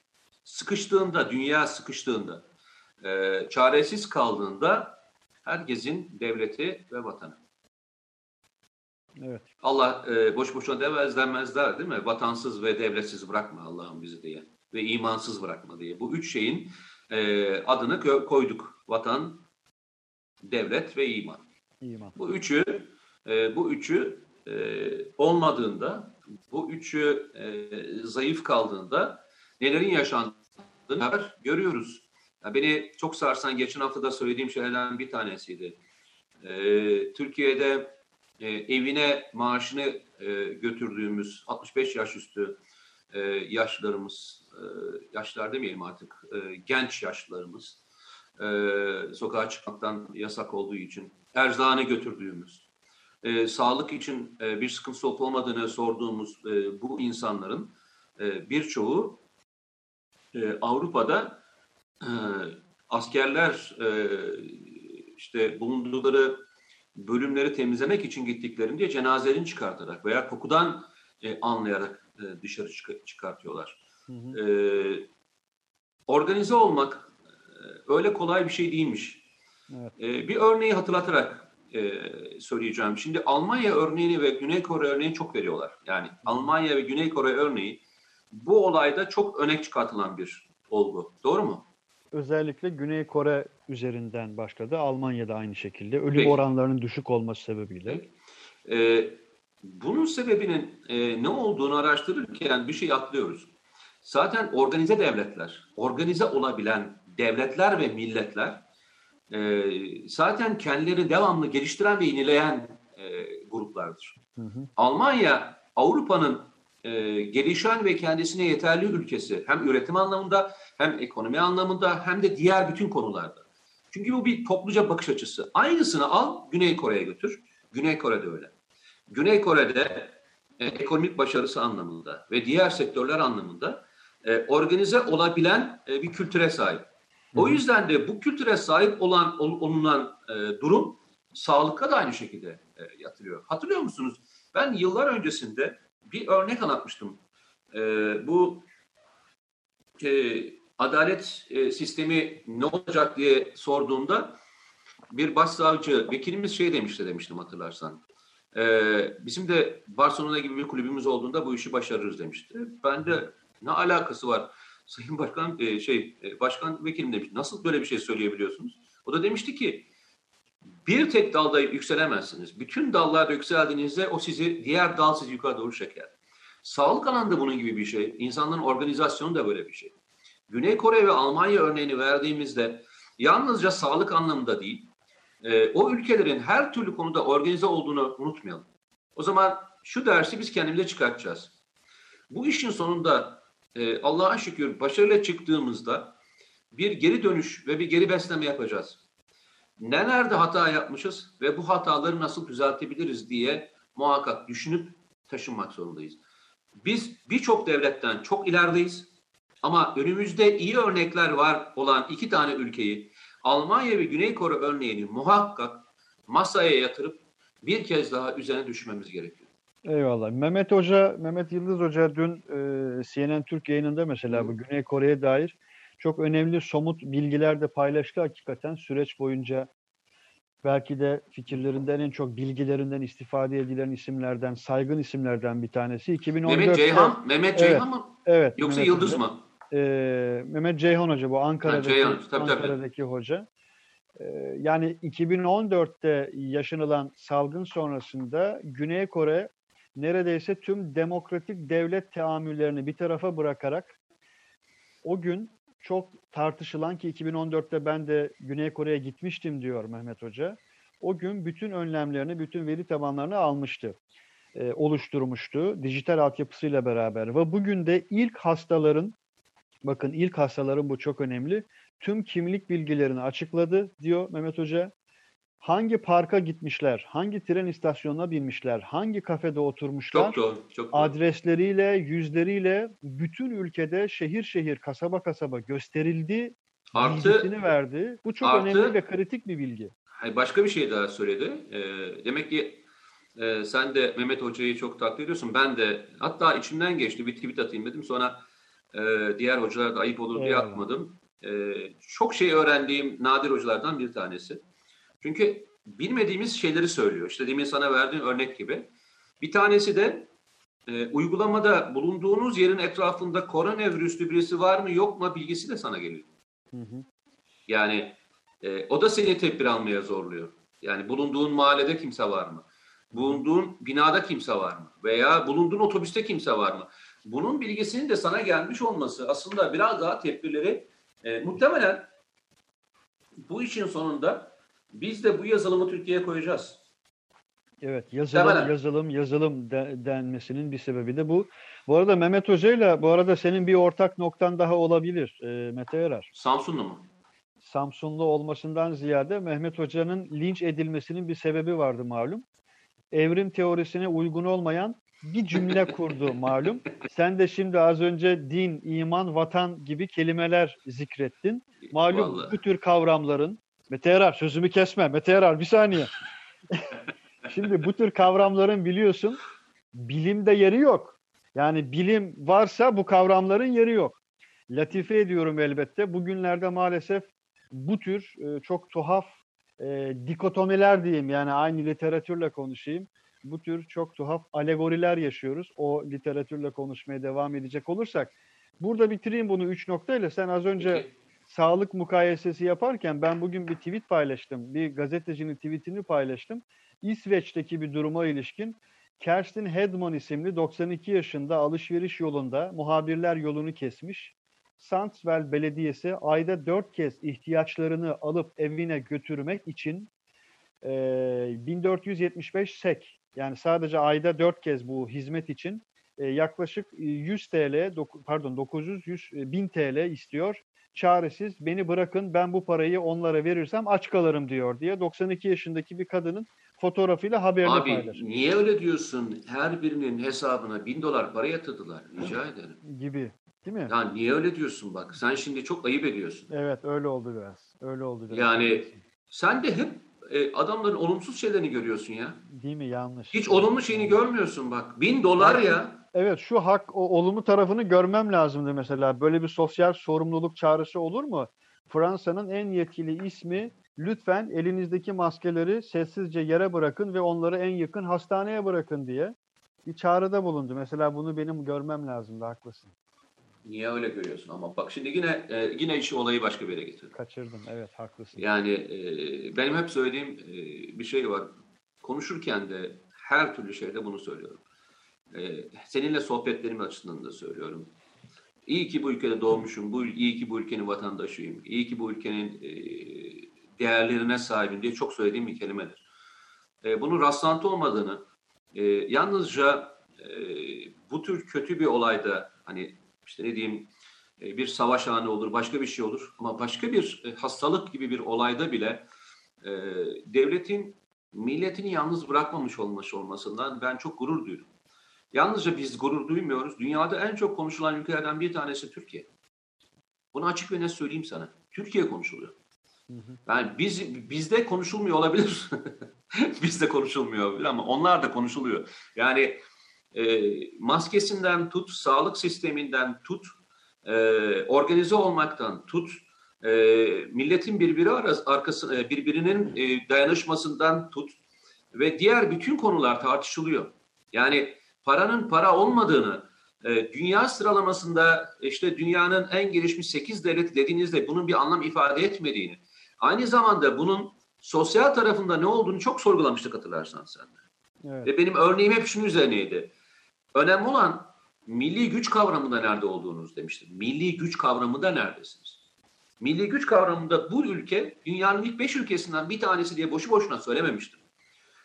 sıkıştığında, dünya sıkıştığında, e, çaresiz kaldığında herkesin devleti ve vatanı. Evet. Allah e, boş boşuna demez demezler değil mi? Vatansız ve devletsiz bırakma Allah'ım bizi diye ve imansız bırakma diye. Bu üç şeyin e, adını koyduk. Vatan, devlet ve iman. iman. Bu üçü e, bu üçü e, olmadığında, bu üçü e, zayıf kaldığında nelerin yaşandığını görüyoruz. Ya beni çok sarsan geçen hafta da söylediğim şeylerden bir tanesiydi. E, Türkiye'de e, evine maaşını e, götürdüğümüz 65 yaş üstü e, yaşlarımız, e, yaşlar demeyelim artık, e, genç yaşlarımız, e, sokağa çıkmaktan yasak olduğu için erzağını götürdüğümüz, e, sağlık için e, bir sıkıntı olup olmadığını sorduğumuz e, bu insanların e, birçoğu e, Avrupa'da e, askerler e, işte bulundukları bölümleri temizlemek için gittiklerinde cenazelerini çıkartarak veya kokudan e, anlayarak e, dışarı çık- çıkartıyorlar. Hı hı. E, organize olmak öyle kolay bir şey değilmiş. Evet. E, bir örneği hatırlatarak e, söyleyeceğim. Şimdi Almanya örneğini ve Güney Kore örneğini çok veriyorlar. Yani Almanya ve Güney Kore örneği bu olayda çok öne çıkartılan bir olgu. Doğru mu? Özellikle Güney Kore üzerinden başladı. Almanya'da aynı şekilde. Ölüm Peki. oranlarının düşük olması sebebiyle. Ee, bunun sebebinin e, ne olduğunu araştırırken bir şey atlıyoruz. Zaten organize devletler, organize olabilen devletler ve milletler e, zaten kendileri devamlı geliştiren ve yenileyen e, gruplardır. Hı hı. Almanya Avrupa'nın e, gelişen ve kendisine yeterli ülkesi hem üretim anlamında hem ekonomi anlamında hem de diğer bütün konularda. Çünkü bu bir topluca bakış açısı. Aynısını al Güney Kore'ye götür. Güney Kore'de öyle. Güney Kore'de e, ekonomik başarısı anlamında ve diğer sektörler anlamında e, organize olabilen e, bir kültüre sahip. O yüzden de bu kültüre sahip olan olunan e, durum sağlıkta da aynı şekilde e, yatırıyor. Hatırlıyor musunuz? Ben yıllar öncesinde bir örnek anlatmıştım. E, bu e, adalet e, sistemi ne olacak diye sorduğumda bir başsavcı vekilimiz şey demişti demiştim hatırlarsan. E, bizim de Barcelona gibi bir kulübümüz olduğunda bu işi başarırız demişti. Ben de ne alakası var? Sayın Başkan e, şey e, Başkan Vekilim demiş. Nasıl böyle bir şey söyleyebiliyorsunuz? O da demişti ki bir tek dalda yükselemezsiniz. Bütün dallarda yükseldiğinizde o sizi diğer dal sizi yukarı doğru çeker. Sağlık alanında bunun gibi bir şey. İnsanların organizasyonu da böyle bir şey. Güney Kore ve Almanya örneğini verdiğimizde yalnızca sağlık anlamında değil, e, o ülkelerin her türlü konuda organize olduğunu unutmayalım. O zaman şu dersi biz kendimize çıkartacağız. Bu işin sonunda e, Allah'a şükür başarıyla çıktığımızda bir geri dönüş ve bir geri besleme yapacağız. Nelerde hata yapmışız ve bu hataları nasıl düzeltebiliriz diye muhakkak düşünüp taşınmak zorundayız. Biz birçok devletten çok ilerideyiz ama önümüzde iyi örnekler var olan iki tane ülkeyi Almanya ve Güney Kore örneğini muhakkak masaya yatırıp bir kez daha üzerine düşmemiz gerekiyor. Eyvallah. Mehmet Hoca, Mehmet Yıldız Hoca dün e, CNN Türk yayınında mesela bu Güney Kore'ye dair çok önemli somut bilgiler de paylaştı hakikaten süreç boyunca. Belki de fikirlerinden en çok bilgilerinden istifade edilen isimlerden, saygın isimlerden bir tanesi. 2014'te, Mehmet Ceyhan, Mehmet Ceyhan evet, mı? Evet. Yoksa Mehmet Yıldız Hoca. mı? Ee, Mehmet Ceyhan Hoca bu Ankara'daki, ha, Ceyhan, tabii, Ankara'daki tabii. hoca. Ee, yani 2014'te yaşanılan salgın sonrasında Güney Kore neredeyse tüm demokratik devlet teamüllerini bir tarafa bırakarak o gün çok tartışılan ki 2014'te ben de Güney Kore'ye gitmiştim diyor Mehmet Hoca. O gün bütün önlemlerini, bütün veri tabanlarını almıştı. e, oluşturmuştu dijital altyapısıyla beraber ve bugün de ilk hastaların bakın ilk hastaların bu çok önemli tüm kimlik bilgilerini açıkladı diyor Mehmet Hoca. Hangi parka gitmişler, hangi tren istasyonuna binmişler, hangi kafede oturmuşlar, çok doğru, çok doğru. adresleriyle, yüzleriyle bütün ülkede şehir şehir, kasaba kasaba gösterildi, Artı, bilgisini verdi. Bu çok artı, önemli ve kritik bir bilgi. Başka bir şey daha söyledi. E, demek ki e, sen de Mehmet Hoca'yı çok takdir ediyorsun. Ben de hatta içimden geçti bir tweet atayım dedim. Sonra e, diğer hocalar da ayıp olur diye Eyvallah. atmadım. E, çok şey öğrendiğim nadir hocalardan bir tanesi. Çünkü bilmediğimiz şeyleri söylüyor. İşte demin sana verdiğim örnek gibi. Bir tanesi de e, uygulamada bulunduğunuz yerin etrafında koronavirüslü birisi var mı yok mu bilgisi de sana geliyor. Hı hı. Yani e, o da seni tedbir almaya zorluyor. Yani bulunduğun mahallede kimse var mı? Bulunduğun binada kimse var mı? Veya bulunduğun otobüste kimse var mı? Bunun bilgisinin de sana gelmiş olması aslında biraz daha tedbirleri e, muhtemelen bu işin sonunda biz de bu yazılımı Türkiye'ye koyacağız. Evet, yazılım, Muhtemelen. yazılım, yazılım de- denmesinin bir sebebi de bu. Bu arada Mehmet Hoca'yla, bu arada senin bir ortak noktan daha olabilir e, Mete Erer. Samsunlu mu? Samsunlu olmasından ziyade Mehmet Hoca'nın linç edilmesinin bir sebebi vardı malum. Evrim teorisine uygun olmayan bir cümle [LAUGHS] kurdu malum. Sen de şimdi az önce din, iman, vatan gibi kelimeler zikrettin. Malum Vallahi. bu tür kavramların, Mete Erar sözümü kesme, Mete Erar bir saniye. [LAUGHS] şimdi bu tür kavramların biliyorsun bilimde yeri yok. Yani bilim varsa bu kavramların yeri yok. Latife ediyorum elbette. Bugünlerde maalesef bu tür e, çok tuhaf e, dikotomiler diyeyim yani aynı literatürle konuşayım. Bu tür çok tuhaf alegoriler yaşıyoruz. O literatürle konuşmaya devam edecek olursak. Burada bitireyim bunu üç noktayla. Sen az önce Peki. Sağlık mukayesesi yaparken ben bugün bir tweet paylaştım. Bir gazetecinin tweetini paylaştım. İsveç'teki bir duruma ilişkin Kerstin Hedman isimli 92 yaşında alışveriş yolunda muhabirler yolunu kesmiş. Sandsvel Belediyesi ayda 4 kez ihtiyaçlarını alıp evine götürmek için e, 1475 sek yani sadece ayda 4 kez bu hizmet için e, yaklaşık 100 TL pardon 900 100 e, 1000 TL istiyor. Çaresiz beni bırakın ben bu parayı onlara verirsem aç kalırım diyor diye 92 yaşındaki bir kadının fotoğrafıyla haberini Abi paylaşmış niye öyle diyorsun? Her birinin hesabına bin dolar para yatırdılar. Rica ederim. gibi. Değil mi? Ya niye öyle diyorsun bak? Sen şimdi çok ayıp ediyorsun. Evet öyle oldu biraz. Öyle oldu biraz. Yani sen de hep e, adamların olumsuz şeylerini görüyorsun ya. Değil mi? Yanlış. Hiç olumlu şeyini görmüyorsun bak. Bin dolar ya. Evet şu hak o olumlu tarafını görmem lazımdı mesela. Böyle bir sosyal sorumluluk çağrısı olur mu? Fransa'nın en yetkili ismi lütfen elinizdeki maskeleri sessizce yere bırakın ve onları en yakın hastaneye bırakın diye bir çağrıda bulundu. Mesela bunu benim görmem lazımdı. Haklısın. Niye öyle görüyorsun ama bak şimdi yine e, yine işi olayı başka bir yere getirdim. Kaçırdım. Evet haklısın. Yani e, benim hep söylediğim e, bir şey var. Konuşurken de her türlü şeyde bunu söylüyorum. E, seninle sohbetlerim açısından da söylüyorum. İyi ki bu ülkede doğmuşum, bu iyi ki bu ülkenin vatandaşıyım, iyi ki bu ülkenin e, değerlerine sahibim diye çok söylediğim bir kelimedir. E, bunun rastlantı olmadığını, e, yalnızca e, bu tür kötü bir olayda hani işte ne diyeyim e, bir savaş anı olur, başka bir şey olur. Ama başka bir e, hastalık gibi bir olayda bile e, devletin milletini yalnız bırakmamış olması olmasından ben çok gurur duydum. Yalnızca biz gurur duymuyoruz. Dünyada en çok konuşulan ülkelerden bir tanesi Türkiye. Bunu açık ve net söyleyeyim sana. Türkiye konuşuluyor. Yani biz bizde konuşulmuyor olabilir. [LAUGHS] bizde konuşulmuyor olabilir ama onlar da konuşuluyor. Yani e, maskesinden tut, sağlık sisteminden tut, e, organize olmaktan tut, e, milletin birbiri arası, arkası, e, birbirinin e, dayanışmasından tut ve diğer bütün konular tartışılıyor. Yani paranın para olmadığını, e, dünya sıralamasında işte dünyanın en gelişmiş 8 devleti dediğinizde bunun bir anlam ifade etmediğini, aynı zamanda bunun sosyal tarafında ne olduğunu çok sorgulamıştık hatırlarsan sen de. Evet. Ve benim örneğim hep şunun üzerineydi. Önemli olan milli güç kavramında nerede olduğunuz demiştim. Milli güç kavramında neredesiniz? Milli güç kavramında bu ülke dünyanın ilk beş ülkesinden bir tanesi diye boşu boşuna söylememiştim.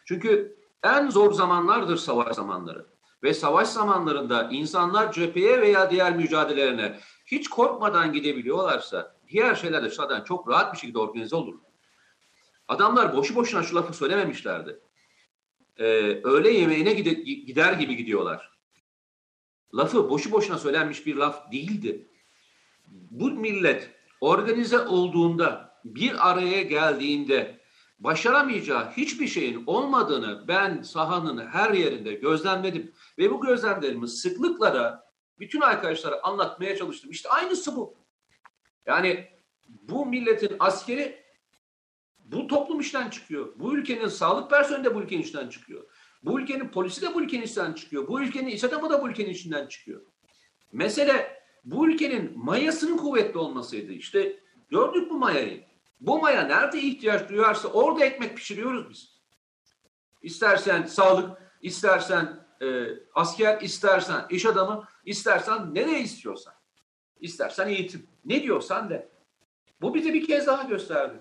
Çünkü En zor zamanlardır savaş zamanları. Ve savaş zamanlarında insanlar cepheye veya diğer mücadelelerine hiç korkmadan gidebiliyorlarsa diğer şeyler de zaten çok rahat bir şekilde organize olur. Adamlar boşu boşuna şu lafı söylememişlerdi. Ee, öğle yemeğine gide, gider gibi gidiyorlar. Lafı boşu boşuna söylenmiş bir laf değildi. Bu millet organize olduğunda bir araya geldiğinde başaramayacağı hiçbir şeyin olmadığını ben sahanın her yerinde gözlemledim. Ve bu gözlemlerimi sıklıkla da bütün arkadaşlara anlatmaya çalıştım. İşte aynısı bu. Yani bu milletin askeri bu toplum işten çıkıyor. Bu ülkenin sağlık personeli de bu ülkenin işten çıkıyor. Bu ülkenin polisi de bu ülkenin işten çıkıyor. Bu ülkenin iş adamı da bu ülkenin içinden çıkıyor. Mesele bu ülkenin mayasının kuvvetli olmasıydı. İşte gördük bu mayayı. Bu maya nerede ihtiyaç duyarsa orada ekmek pişiriyoruz biz. İstersen sağlık, istersen e, asker, istersen iş adamı, istersen nereye istiyorsan. İstersen eğitim. Ne diyorsan de. Bu bize bir kez daha gösterdi.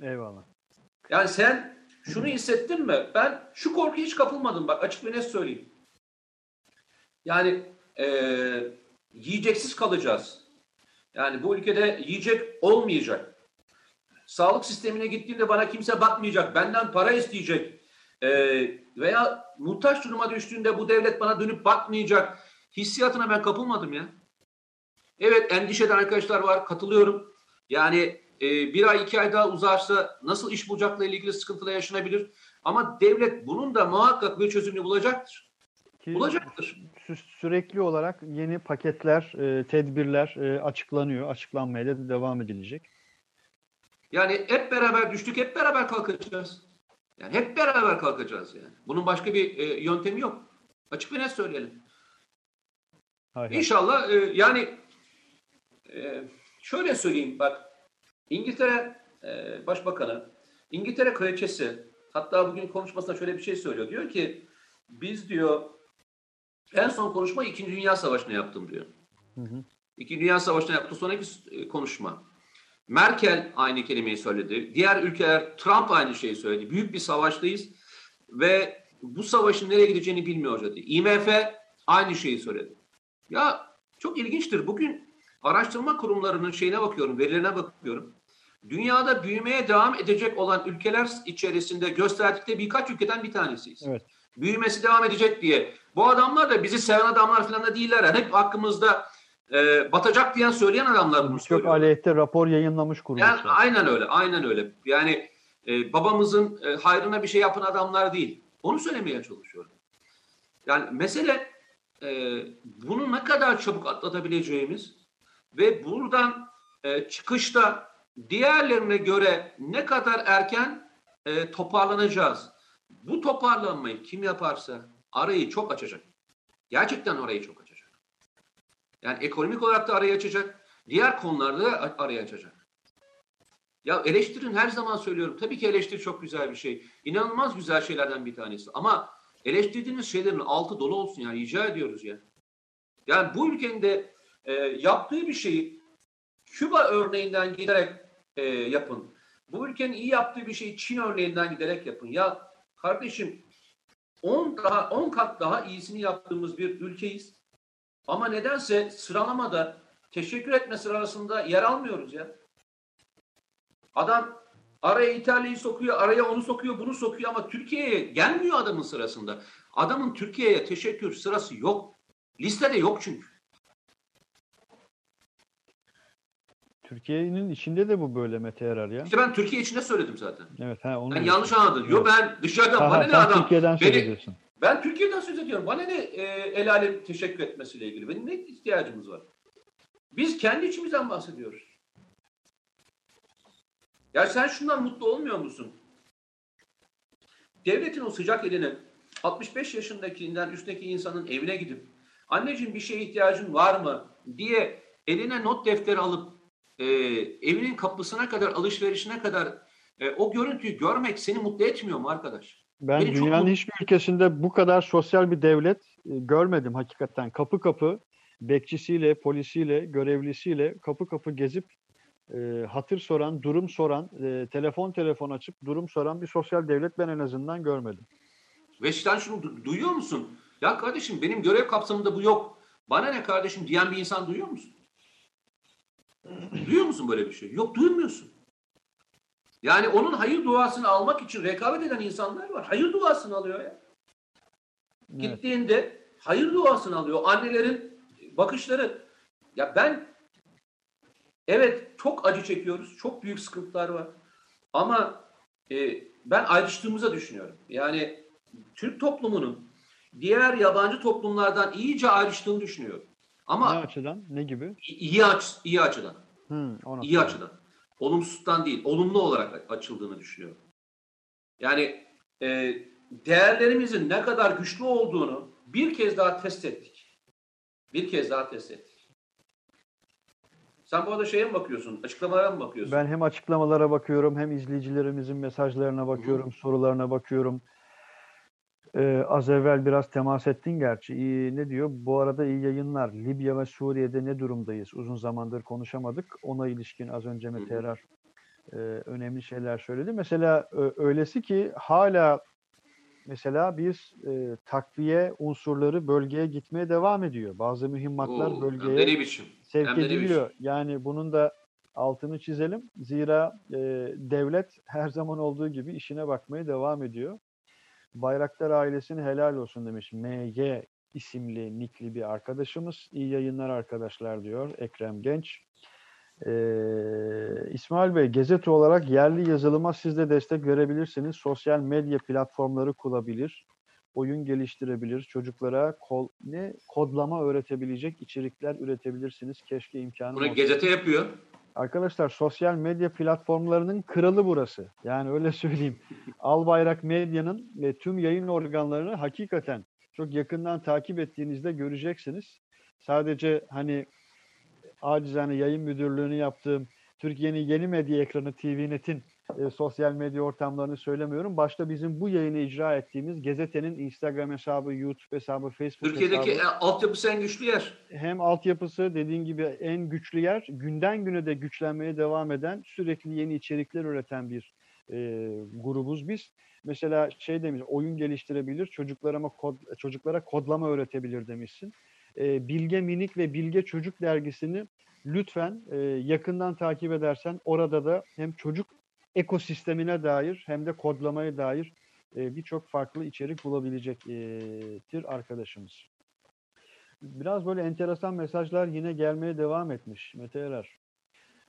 Eyvallah. Yani sen şunu hissettin mi? Ben şu korkuya hiç kapılmadım bak açık ve net söyleyeyim. Yani e, yiyeceksiz kalacağız. Yani bu ülkede yiyecek olmayacak. Sağlık sistemine gittiğimde bana kimse bakmayacak. Benden para isteyecek. E, veya muhtaç duruma düştüğünde bu devlet bana dönüp bakmayacak. Hissiyatına ben kapılmadım ya. Evet endişeden arkadaşlar var. Katılıyorum. Yani e, bir ay iki ay daha uzarsa nasıl iş bulacakla ilgili sıkıntılar yaşanabilir. Ama devlet bunun da muhakkak bir çözümünü bulacaktır. Ki bulacaktır. Sü sürekli olarak yeni paketler, e, tedbirler e, açıklanıyor. Açıklanmaya da devam edilecek. Yani hep beraber düştük, hep beraber kalkacağız. Yani hep beraber kalkacağız yani. Bunun başka bir e, yöntemi yok. Açık ve net söyleyelim. Hayır. İnşallah e, yani e, şöyle söyleyeyim bak İngiltere e, Başbakanı, İngiltere Kraliçesi hatta bugün konuşmasında şöyle bir şey söylüyor. Diyor ki biz diyor en son konuşma İkinci Dünya Savaşı'na yaptım diyor. Hı hı. İkinci Dünya Savaşı'na yaptığı sonraki e, konuşma. Merkel aynı kelimeyi söyledi. Diğer ülkeler Trump aynı şeyi söyledi. Büyük bir savaştayız ve bu savaşın nereye gideceğini bilmiyoruz dedi. IMF aynı şeyi söyledi. Ya çok ilginçtir. Bugün araştırma kurumlarının şeyine bakıyorum, verilerine bakıyorum. Dünyada büyümeye devam edecek olan ülkeler içerisinde gösterdikleri birkaç ülkeden bir tanesiyiz. Evet. Büyümesi devam edecek diye. Bu adamlar da bizi seven adamlar falan da değiller. Yani hep hakkımızda e, batacak diyen söyleyen adamlar bunu Çok aleyhte rapor yayınlamış kuruluşlar. Yani, aynen öyle, aynen öyle. Yani e, babamızın e, hayrına bir şey yapan adamlar değil. Onu söylemeye çalışıyorum. Yani mesele e, bunu ne kadar çabuk atlatabileceğimiz ve buradan e, çıkışta diğerlerine göre ne kadar erken e, toparlanacağız. Bu toparlanmayı kim yaparsa arayı çok açacak. Gerçekten arayı çok açacak. Yani ekonomik olarak da arayı açacak. Diğer konularda da arayı açacak. Ya eleştirin her zaman söylüyorum. Tabii ki eleştiri çok güzel bir şey. İnanılmaz güzel şeylerden bir tanesi. Ama eleştirdiğiniz şeylerin altı dolu olsun yani rica ediyoruz ya. Yani bu ülkenin de e, yaptığı bir şeyi Küba örneğinden giderek e, yapın. Bu ülkenin iyi yaptığı bir şeyi Çin örneğinden giderek yapın. Ya kardeşim 10 daha 10 kat daha iyisini yaptığımız bir ülkeyiz. Ama nedense sıralamada teşekkür etme sırasında yer almıyoruz ya. Adam araya İtalya'yı sokuyor, araya onu sokuyor, bunu sokuyor ama Türkiye'ye gelmiyor adamın sırasında. Adamın Türkiye'ye teşekkür sırası yok. Listede yok çünkü. Türkiye'nin içinde de bu böyle Mete Erar ya. İşte ben Türkiye içinde söyledim zaten. Evet. Ha, onu ben yanlış anladın. Yok ben dışarıdan ha, bana ne adam. Türkiye'den söz ediyorsun. Ben Türkiye'den söz ediyorum. Bana ne e, el alem teşekkür etmesiyle ilgili. Benim ne ihtiyacımız var? Biz kendi içimizden bahsediyoruz. Ya sen şundan mutlu olmuyor musun? Devletin o sıcak eline 65 yaşındakinden üstteki insanın evine gidip anneciğim bir şeye ihtiyacın var mı diye eline not defteri alıp e, evinin kapısına kadar, alışverişine kadar e, o görüntüyü görmek seni mutlu etmiyor mu arkadaş? Ben Beni dünyanın çok... hiçbir ülkesinde bu kadar sosyal bir devlet e, görmedim hakikaten. Kapı kapı bekçisiyle, polisiyle, görevlisiyle kapı kapı gezip e, hatır soran, durum soran, e, telefon telefon açıp durum soran bir sosyal devlet ben en azından görmedim. Ve sen şunu du- duyuyor musun? Ya kardeşim benim görev kapsamında bu yok. Bana ne kardeşim diyen bir insan duyuyor musun? Duyuyor musun böyle bir şey? Yok duymuyorsun. Yani onun hayır duasını almak için rekabet eden insanlar var. Hayır duasını alıyor ya. Evet. Gittiğinde hayır duasını alıyor. Annelerin bakışları. Ya ben evet çok acı çekiyoruz. Çok büyük sıkıntılar var. Ama e, ben ayrıştığımıza düşünüyorum. Yani Türk toplumunun diğer yabancı toplumlardan iyice ayrıştığını düşünüyorum. Ne Ama açıdan? Ne gibi? iyi aç iyi açıdan. Hı, ona İyi açıdan. Olumsuzdan değil, olumlu olarak açıldığını düşünüyorum. Yani e, değerlerimizin ne kadar güçlü olduğunu bir kez daha test ettik. Bir kez daha test ettik. Sen bu arada şeye mi bakıyorsun? Açıklamalara mı bakıyorsun? Ben hem açıklamalara bakıyorum hem izleyicilerimizin mesajlarına bakıyorum, sorularına bakıyorum. Ee, az evvel biraz temas ettin gerçi. İyi, ne diyor? Bu arada iyi yayınlar. Libya ve Suriye'de ne durumdayız? Uzun zamandır konuşamadık. Ona ilişkin az önce Mete. Erar e, önemli şeyler söyledi. Mesela ö- öylesi ki hala mesela biz e, takviye unsurları bölgeye gitmeye devam ediyor. Bazı mühimmatlar Oo, bölgeye sevk ediliyor. Yani bunun da altını çizelim. Zira e, devlet her zaman olduğu gibi işine bakmaya devam ediyor. Bayraktar ailesine helal olsun demiş. MG isimli nikli bir arkadaşımız. İyi yayınlar arkadaşlar diyor Ekrem Genç. Ee, İsmail Bey, gazete olarak yerli yazılıma siz de destek verebilirsiniz. Sosyal medya platformları kurabilir, oyun geliştirebilir, çocuklara kol, ne kodlama öğretebilecek içerikler üretebilirsiniz. Keşke imkanı Bunu olsa. gazete yapıyor. Arkadaşlar sosyal medya platformlarının kralı burası. Yani öyle söyleyeyim. [LAUGHS] Albayrak Medya'nın ve tüm yayın organlarını hakikaten çok yakından takip ettiğinizde göreceksiniz. Sadece hani acizane yayın müdürlüğünü yaptığım Türkiye'nin yeni medya ekranı TVNet'in e, sosyal medya ortamlarını söylemiyorum. Başta bizim bu yayını icra ettiğimiz gazetenin Instagram hesabı, YouTube hesabı, Facebook Türkiye'deki hesabı e, altyapısı en güçlü yer. hem altyapısı dediğin gibi en güçlü yer, günden güne de güçlenmeye devam eden, sürekli yeni içerikler üreten bir e, grubuz biz. Mesela şey demiş, oyun geliştirebilir, çocuklara ama kod, çocuklara kodlama öğretebilir demişsin. E, Bilge Minik ve Bilge Çocuk dergisini lütfen e, yakından takip edersen orada da hem çocuk ekosistemine dair hem de kodlamaya dair e, birçok farklı içerik bulabilecektir arkadaşımız. Biraz böyle enteresan mesajlar yine gelmeye devam etmiş Mete Erer.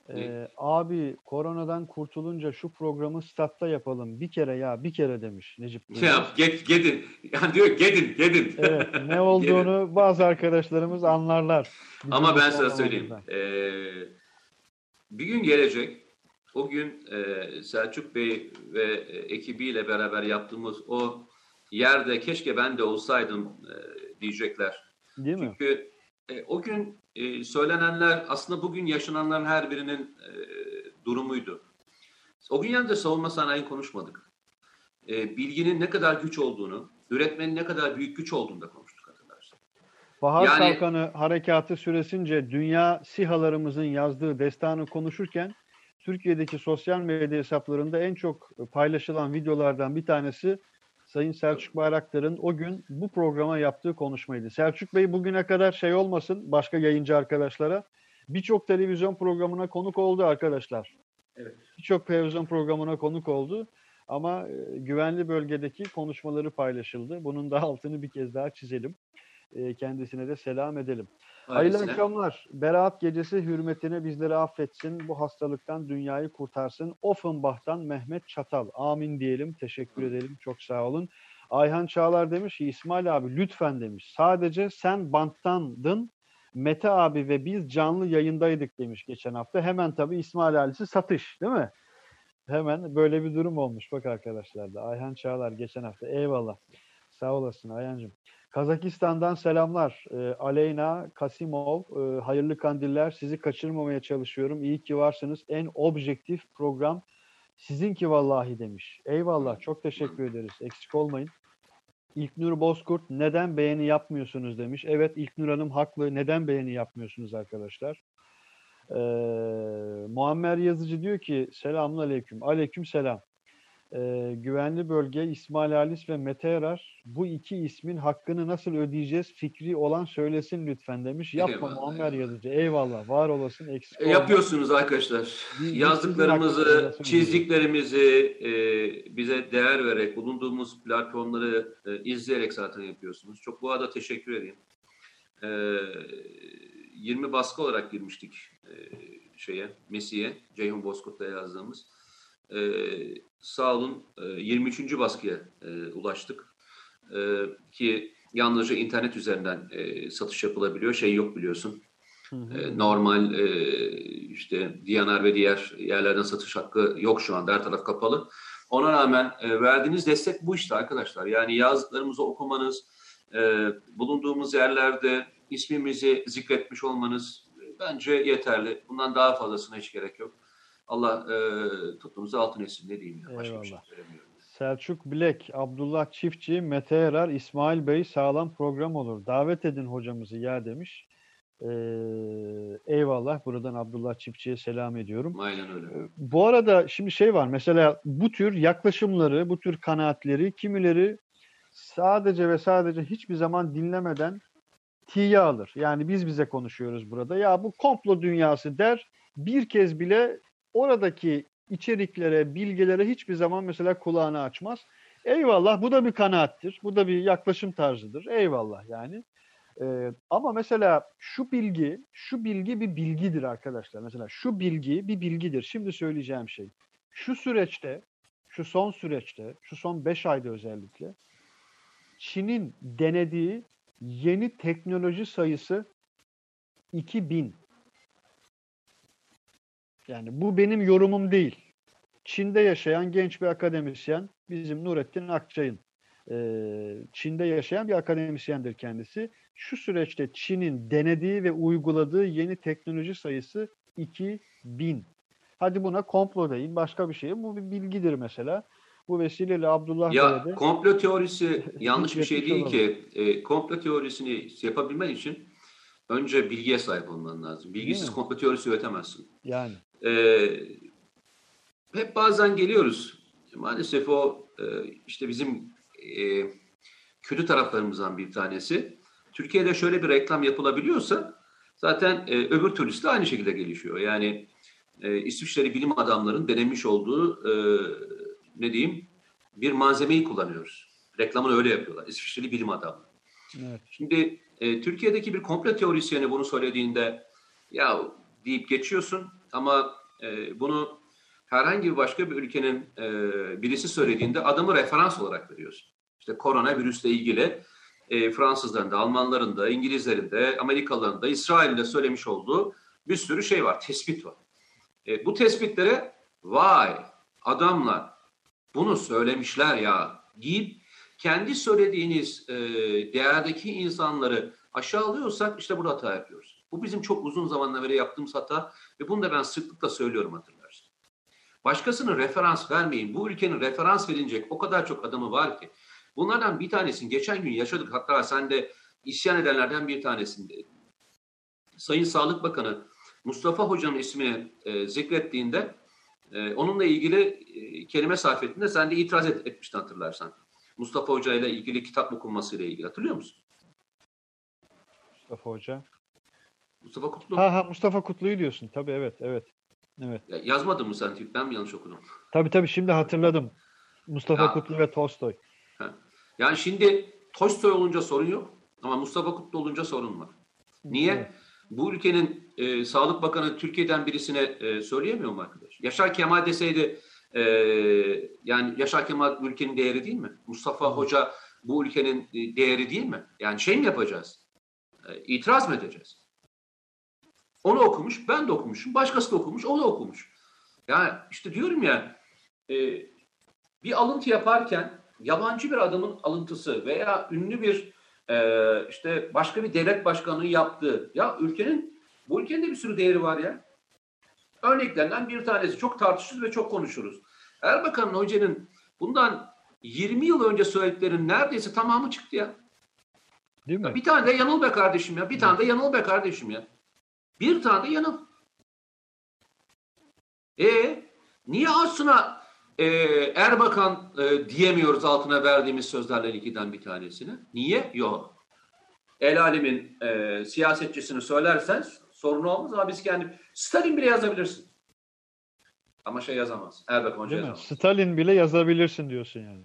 Ee, abi koronadan kurtulunca şu programı statta yapalım. Bir kere ya bir kere demiş Necip. Bey. Ya get, gedin. Yani diyor gedin, gedin. Evet [LAUGHS] ne olduğunu bazı arkadaşlarımız anlarlar. Bizim Ama ben sana söyleyeyim. Ee, bir gün gelecek. O gün e, Selçuk Bey ve e, ekibiyle beraber yaptığımız o yerde keşke ben de olsaydım e, diyecekler. Değil mi? Çünkü e, o gün e, söylenenler aslında bugün yaşananların her birinin e, durumuydu. O gün yanında savunma sanayi konuşmadık. E, bilginin ne kadar güç olduğunu, üretmenin ne kadar büyük güç olduğunu da konuştuk arkadaşlar. Bahar Yani- Kalkanı harekatı süresince dünya sihalarımızın yazdığı destanı konuşurken Türkiye'deki sosyal medya hesaplarında en çok paylaşılan videolardan bir tanesi Sayın Selçuk Bayraktar'ın o gün bu programa yaptığı konuşmaydı. Selçuk Bey bugüne kadar şey olmasın başka yayıncı arkadaşlara birçok televizyon programına konuk oldu arkadaşlar. Evet. Birçok televizyon programına konuk oldu ama e, güvenli bölgedeki konuşmaları paylaşıldı. Bunun da altını bir kez daha çizelim. E, kendisine de selam edelim. Hayırlı akşamlar. Berat gecesi hürmetine bizleri affetsin. Bu hastalıktan dünyayı kurtarsın. Offenbach'tan Mehmet Çatal. Amin diyelim. Teşekkür edelim. Çok sağ olun. Ayhan Çağlar demiş ki İsmail abi lütfen demiş. Sadece sen banttandın. Mete abi ve biz canlı yayındaydık demiş geçen hafta. Hemen tabii İsmail ailesi satış değil mi? Hemen böyle bir durum olmuş bak arkadaşlar da. Ayhan Çağlar geçen hafta. Eyvallah. Sağ olasın Ayhancığım. Kazakistan'dan selamlar. Ee, Aleyna Kasimov, e, hayırlı kandiller. Sizi kaçırmamaya çalışıyorum. İyi ki varsınız. En objektif program sizinki vallahi demiş. Eyvallah. Çok teşekkür ederiz. Eksik olmayın. İlknur Bozkurt neden beğeni yapmıyorsunuz demiş. Evet İlknur Hanım haklı. Neden beğeni yapmıyorsunuz arkadaşlar? Ee, Muammer Yazıcı diyor ki selamun aleyküm. Aleyküm selam. Ee, güvenli bölge İsmail Halis ve Mete Erar bu iki ismin hakkını nasıl ödeyeceğiz fikri olan söylesin lütfen demiş. Yapma Eyvallah, Muammer eyvallah. Yazıcı. Eyvallah. Var olasın. Eksik E, olma. yapıyorsunuz arkadaşlar. Bir sizin Yazdıklarımızı, çizdiklerimizi e, bize değer vererek, bulunduğumuz platformları e, izleyerek zaten yapıyorsunuz. Çok bu arada teşekkür edeyim. E, 20 baskı olarak girmiştik e, şeye, Messi'ye, Ceyhun Bozkurt'la yazdığımız. E, sağ olun e, 23. baskıya e, ulaştık. E, ki yalnızca internet üzerinden e, satış yapılabiliyor. Şey yok biliyorsun. Hı hı. E, normal e, işte DNR ve diğer yerlerden satış hakkı yok şu anda. Her taraf kapalı. Ona rağmen e, verdiğiniz destek bu işte arkadaşlar. Yani yazdıklarımızı okumanız, e, bulunduğumuz yerlerde ismimizi zikretmiş olmanız e, bence yeterli. Bundan daha fazlasına hiç gerek yok. Allah e, tuttuğumuzu altın etsin ne diyeyim ya. Başka bir şey Eyvallah. söylemiyorum. Selçuk Bilek, Abdullah Çiftçi, Mete Erar, İsmail Bey sağlam program olur. Davet edin hocamızı ya demiş. Ee, eyvallah. Buradan Abdullah Çiftçi'ye selam ediyorum. Aynen öyle. Bu arada şimdi şey var. Mesela bu tür yaklaşımları, bu tür kanaatleri kimileri sadece ve sadece hiçbir zaman dinlemeden tiye alır. Yani biz bize konuşuyoruz burada. Ya bu komplo dünyası der. Bir kez bile oradaki içeriklere, bilgilere hiçbir zaman mesela kulağını açmaz. Eyvallah bu da bir kanaattir. Bu da bir yaklaşım tarzıdır. Eyvallah yani. Ee, ama mesela şu bilgi, şu bilgi bir bilgidir arkadaşlar. Mesela şu bilgi bir bilgidir. Şimdi söyleyeceğim şey. Şu süreçte, şu son süreçte, şu son 5 ayda özellikle Çin'in denediği yeni teknoloji sayısı 2000. Yani bu benim yorumum değil. Çin'de yaşayan genç bir akademisyen bizim Nurettin Akçay'ın e, Çin'de yaşayan bir akademisyendir kendisi. Şu süreçte Çin'in denediği ve uyguladığı yeni teknoloji sayısı 2000. Hadi buna komplo deyin, başka bir şey. Bu bir bilgidir mesela. Bu vesileyle Abdullah Ya Bey'e de komplo teorisi [LAUGHS] yanlış bir şey değil ki. E, komplo teorisini yapabilmen için önce bilgiye sahip olman lazım. Bilgisiz komplo teorisi üretemezsin. yani E, hep bazen geliyoruz. Maalesef o e, işte bizim e, kötü taraflarımızdan bir tanesi. Türkiye'de şöyle bir reklam yapılabiliyorsa zaten e, öbür türlüsü de aynı şekilde gelişiyor. Yani e, İsviçreli bilim adamların denemiş olduğu e, ne diyeyim bir malzemeyi kullanıyoruz. Reklamını öyle yapıyorlar. İsviçreli bilim adamları. evet. Şimdi e, Türkiye'deki bir komplo teorisyeni bunu söylediğinde ya deyip geçiyorsun ama e, bunu herhangi bir başka bir ülkenin e, birisi söylediğinde adamı referans olarak veriyorsun. İşte koronavirüsle ilgili e, Fransızların da, Almanların da, İngilizlerin de, Amerikalıların da, İsrail'in de söylemiş olduğu bir sürü şey var, tespit var. E, bu tespitlere vay adamlar bunu söylemişler ya deyip kendi söylediğiniz e, değerdeki insanları aşağılıyorsak işte burada hata yapıyoruz. Bu bizim çok uzun zamandan beri yaptığımız hata ve bunu da ben sıklıkla söylüyorum hatırlarsın. Başkasının referans vermeyin. Bu ülkenin referans verilecek o kadar çok adamı var ki. Bunlardan bir tanesini geçen gün yaşadık. Hatta sen de isyan edenlerden bir tanesinde. Sayın Sağlık Bakanı Mustafa Hoca'nın ismini e, zikrettiğinde e, onunla ilgili e, kelime sarf ettiğinde sen de itiraz et, etmiştin hatırlarsan. Mustafa Hoca ile ilgili kitap okunması ile ilgili hatırlıyor musun? Mustafa Hoca. Mustafa Kutlu. Ha ha Mustafa Kutlu'yu diyorsun. Tabii evet evet. Evet. Ya, yazmadın mı sen? Ben mi yanlış okudum? Tabii tabii şimdi hatırladım. Mustafa Ya. Kutlu ve Tolstoy. Yani şimdi Tolstoy olunca sorun yok ama Mustafa Kutlu olunca sorun var. Niye? Evet. Bu ülkenin e, Sağlık Bakanı Türkiye'den birisine e, söyleyemiyor mu arkadaş? Yaşar Kemal deseydi e, yani Yaşar Kemal bu ülkenin değeri değil mi? Mustafa Hoca bu ülkenin e, değeri değil mi? Yani şey mi yapacağız? E, itiraz mı edeceğiz? Onu okumuş, ben de okumuşum, başkası da okumuş, o da okumuş. Yani işte diyorum ya e, bir alıntı yaparken yabancı bir adamın alıntısı veya ünlü bir e, işte başka bir devlet başkanının yaptığı ya ülkenin bu ülkenin de bir sürü değeri var ya. Örneklerinden bir tanesi çok tartışırız ve çok konuşuruz. Erbakan'ın hocanın bundan 20 yıl önce söylediklerinin neredeyse tamamı çıktı ya. Değil mi? ya bir tane de yanıl be kardeşim ya. Bir tane de yanıl be kardeşim ya. Bir tane de yanıl. E niye aslında e, Erbakan e, diyemiyoruz altına verdiğimiz sözlerle ilgiden bir tanesini? Niye? Yok. El alemin e, siyasetçisini söylersen sorun olmaz ama biz kendi Stalin bile yazabilirsin. Ama şey yazamaz. Erbakan Hoca yazamaz. Stalin bile yazabilirsin diyorsun yani.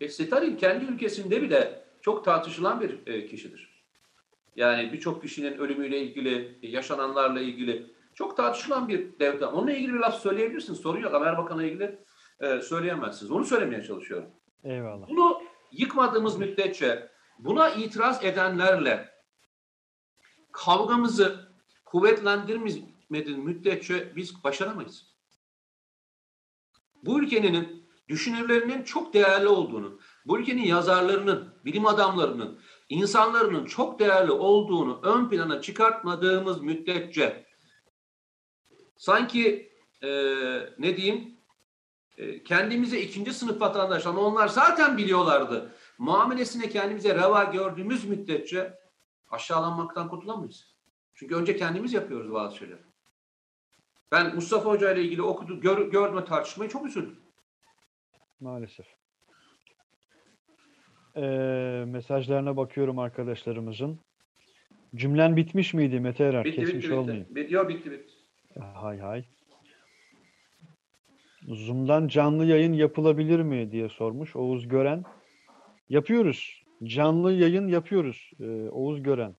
E, Stalin kendi ülkesinde bile çok tartışılan bir e, kişidir. Yani birçok kişinin ölümüyle ilgili, yaşananlarla ilgili çok tartışılan bir devlet. Onunla ilgili bir laf söyleyebilirsiniz. Sorun yok. Ama Erbakan'la ilgili e, söyleyemezsiniz. Onu söylemeye çalışıyorum. Eyvallah. Bunu yıkmadığımız müddetçe buna itiraz edenlerle kavgamızı kuvvetlendirmediğimiz müddetçe biz başaramayız. Bu ülkenin düşünürlerinin çok değerli olduğunu, bu ülkenin yazarlarının, bilim adamlarının, insanların çok değerli olduğunu ön plana çıkartmadığımız müddetçe sanki e, ne diyeyim e, kendimize ikinci sınıf vatandaş ama onlar zaten biliyorlardı. Muamelesine kendimize reva gördüğümüz müddetçe aşağılanmaktan kurtulamayız. Çünkü önce kendimiz yapıyoruz bazı şeyleri. Ben Mustafa Hoca ile ilgili okudu, gör, gördüm tartışmayı çok üzüldüm. Maalesef. Ee, mesajlarına bakıyorum arkadaşlarımızın. Cümlen bitmiş miydi Mete Erer? Bitti, Kesmiş bitti, bitti. olmayayım. Bitti, yok, bitti, bitti. Hay hay. Zoom'dan canlı yayın yapılabilir mi diye sormuş Oğuz Gören. Yapıyoruz. Canlı yayın yapıyoruz ee, Oğuz Gören.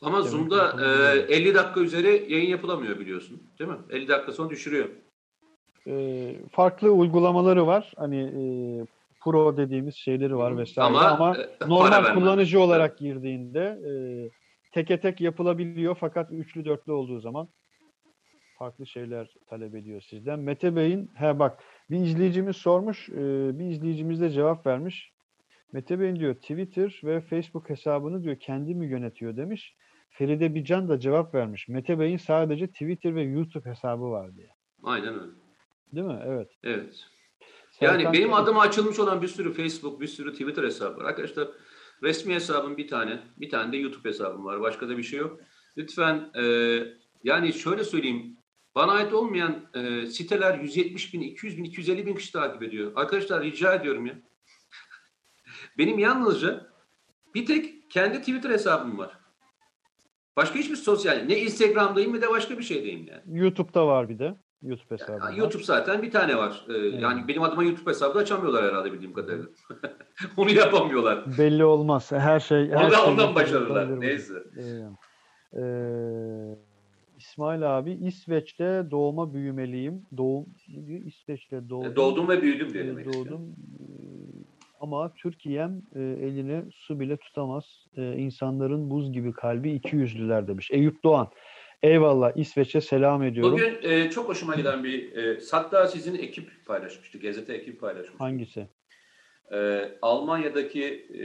Ama Demek Zoom'da e, yapılabiliyor. 50 dakika üzeri yayın yapılamıyor biliyorsun. Değil mi? 50 dakika sonra düşürüyor. Ee, farklı uygulamaları var. Hani e, pro dediğimiz şeyleri var vesaire Ama, ama, e, normal vermem. kullanıcı olarak girdiğinde e, teke tek yapılabiliyor fakat üçlü dörtlü olduğu zaman farklı şeyler talep ediyor sizden. Mete Bey'in he bak bir izleyicimiz sormuş, e, bir izleyicimiz de cevap vermiş. Mete Bey'in diyor Twitter ve Facebook hesabını diyor kendi mi yönetiyor demiş. Feride Bican da cevap vermiş. Mete Bey'in sadece Twitter ve YouTube hesabı var diye. Aynen öyle. Değil mi? Evet. Evet. Yani Serkan benim adıma açılmış olan bir sürü Facebook, bir sürü Twitter hesabı var. Arkadaşlar resmi hesabım bir tane, bir tane de YouTube hesabım var. Başka da bir şey yok. Lütfen e, yani şöyle söyleyeyim. Bana ait olmayan e, siteler 170 bin, 200 bin, 250 bin kişi takip ediyor. Arkadaşlar rica ediyorum ya. [LAUGHS] Benim yalnızca bir tek kendi Twitter hesabım var. Başka hiçbir sosyal, ne Instagram'dayım ne de başka bir şeydeyim yani. YouTube'da var bir de. YouTube hesabı. YouTube zaten bir tane var. Ee, Yani benim adıma YouTube hesabı da açamıyorlar herhalde bildiğim kadarıyla. [LAUGHS] Onu yapamıyorlar. Belli olmaz. Her şey her Onu da şey ondan başarırlar. burada. Neyse. Ee, ee, İsmail abi İsveç'te doğma büyümeliyim. Doğum? İsveç'te doğdum. E, Doğdum ve büyüdüm diye Ee, demek doğdum. Ee, Ama Türkiye'm e, eline su bile tutamaz. Ee, insanların buz gibi kalbi iki yüzlüler demiş. Eyüp Doğan. Eyvallah İsveç'e selam ediyorum. Bugün e, çok hoşuma giden bir, e, hatta sizin ekip paylaşmıştı, gazete ekip paylaşmıştı. Hangisi? E, Almanya'daki e,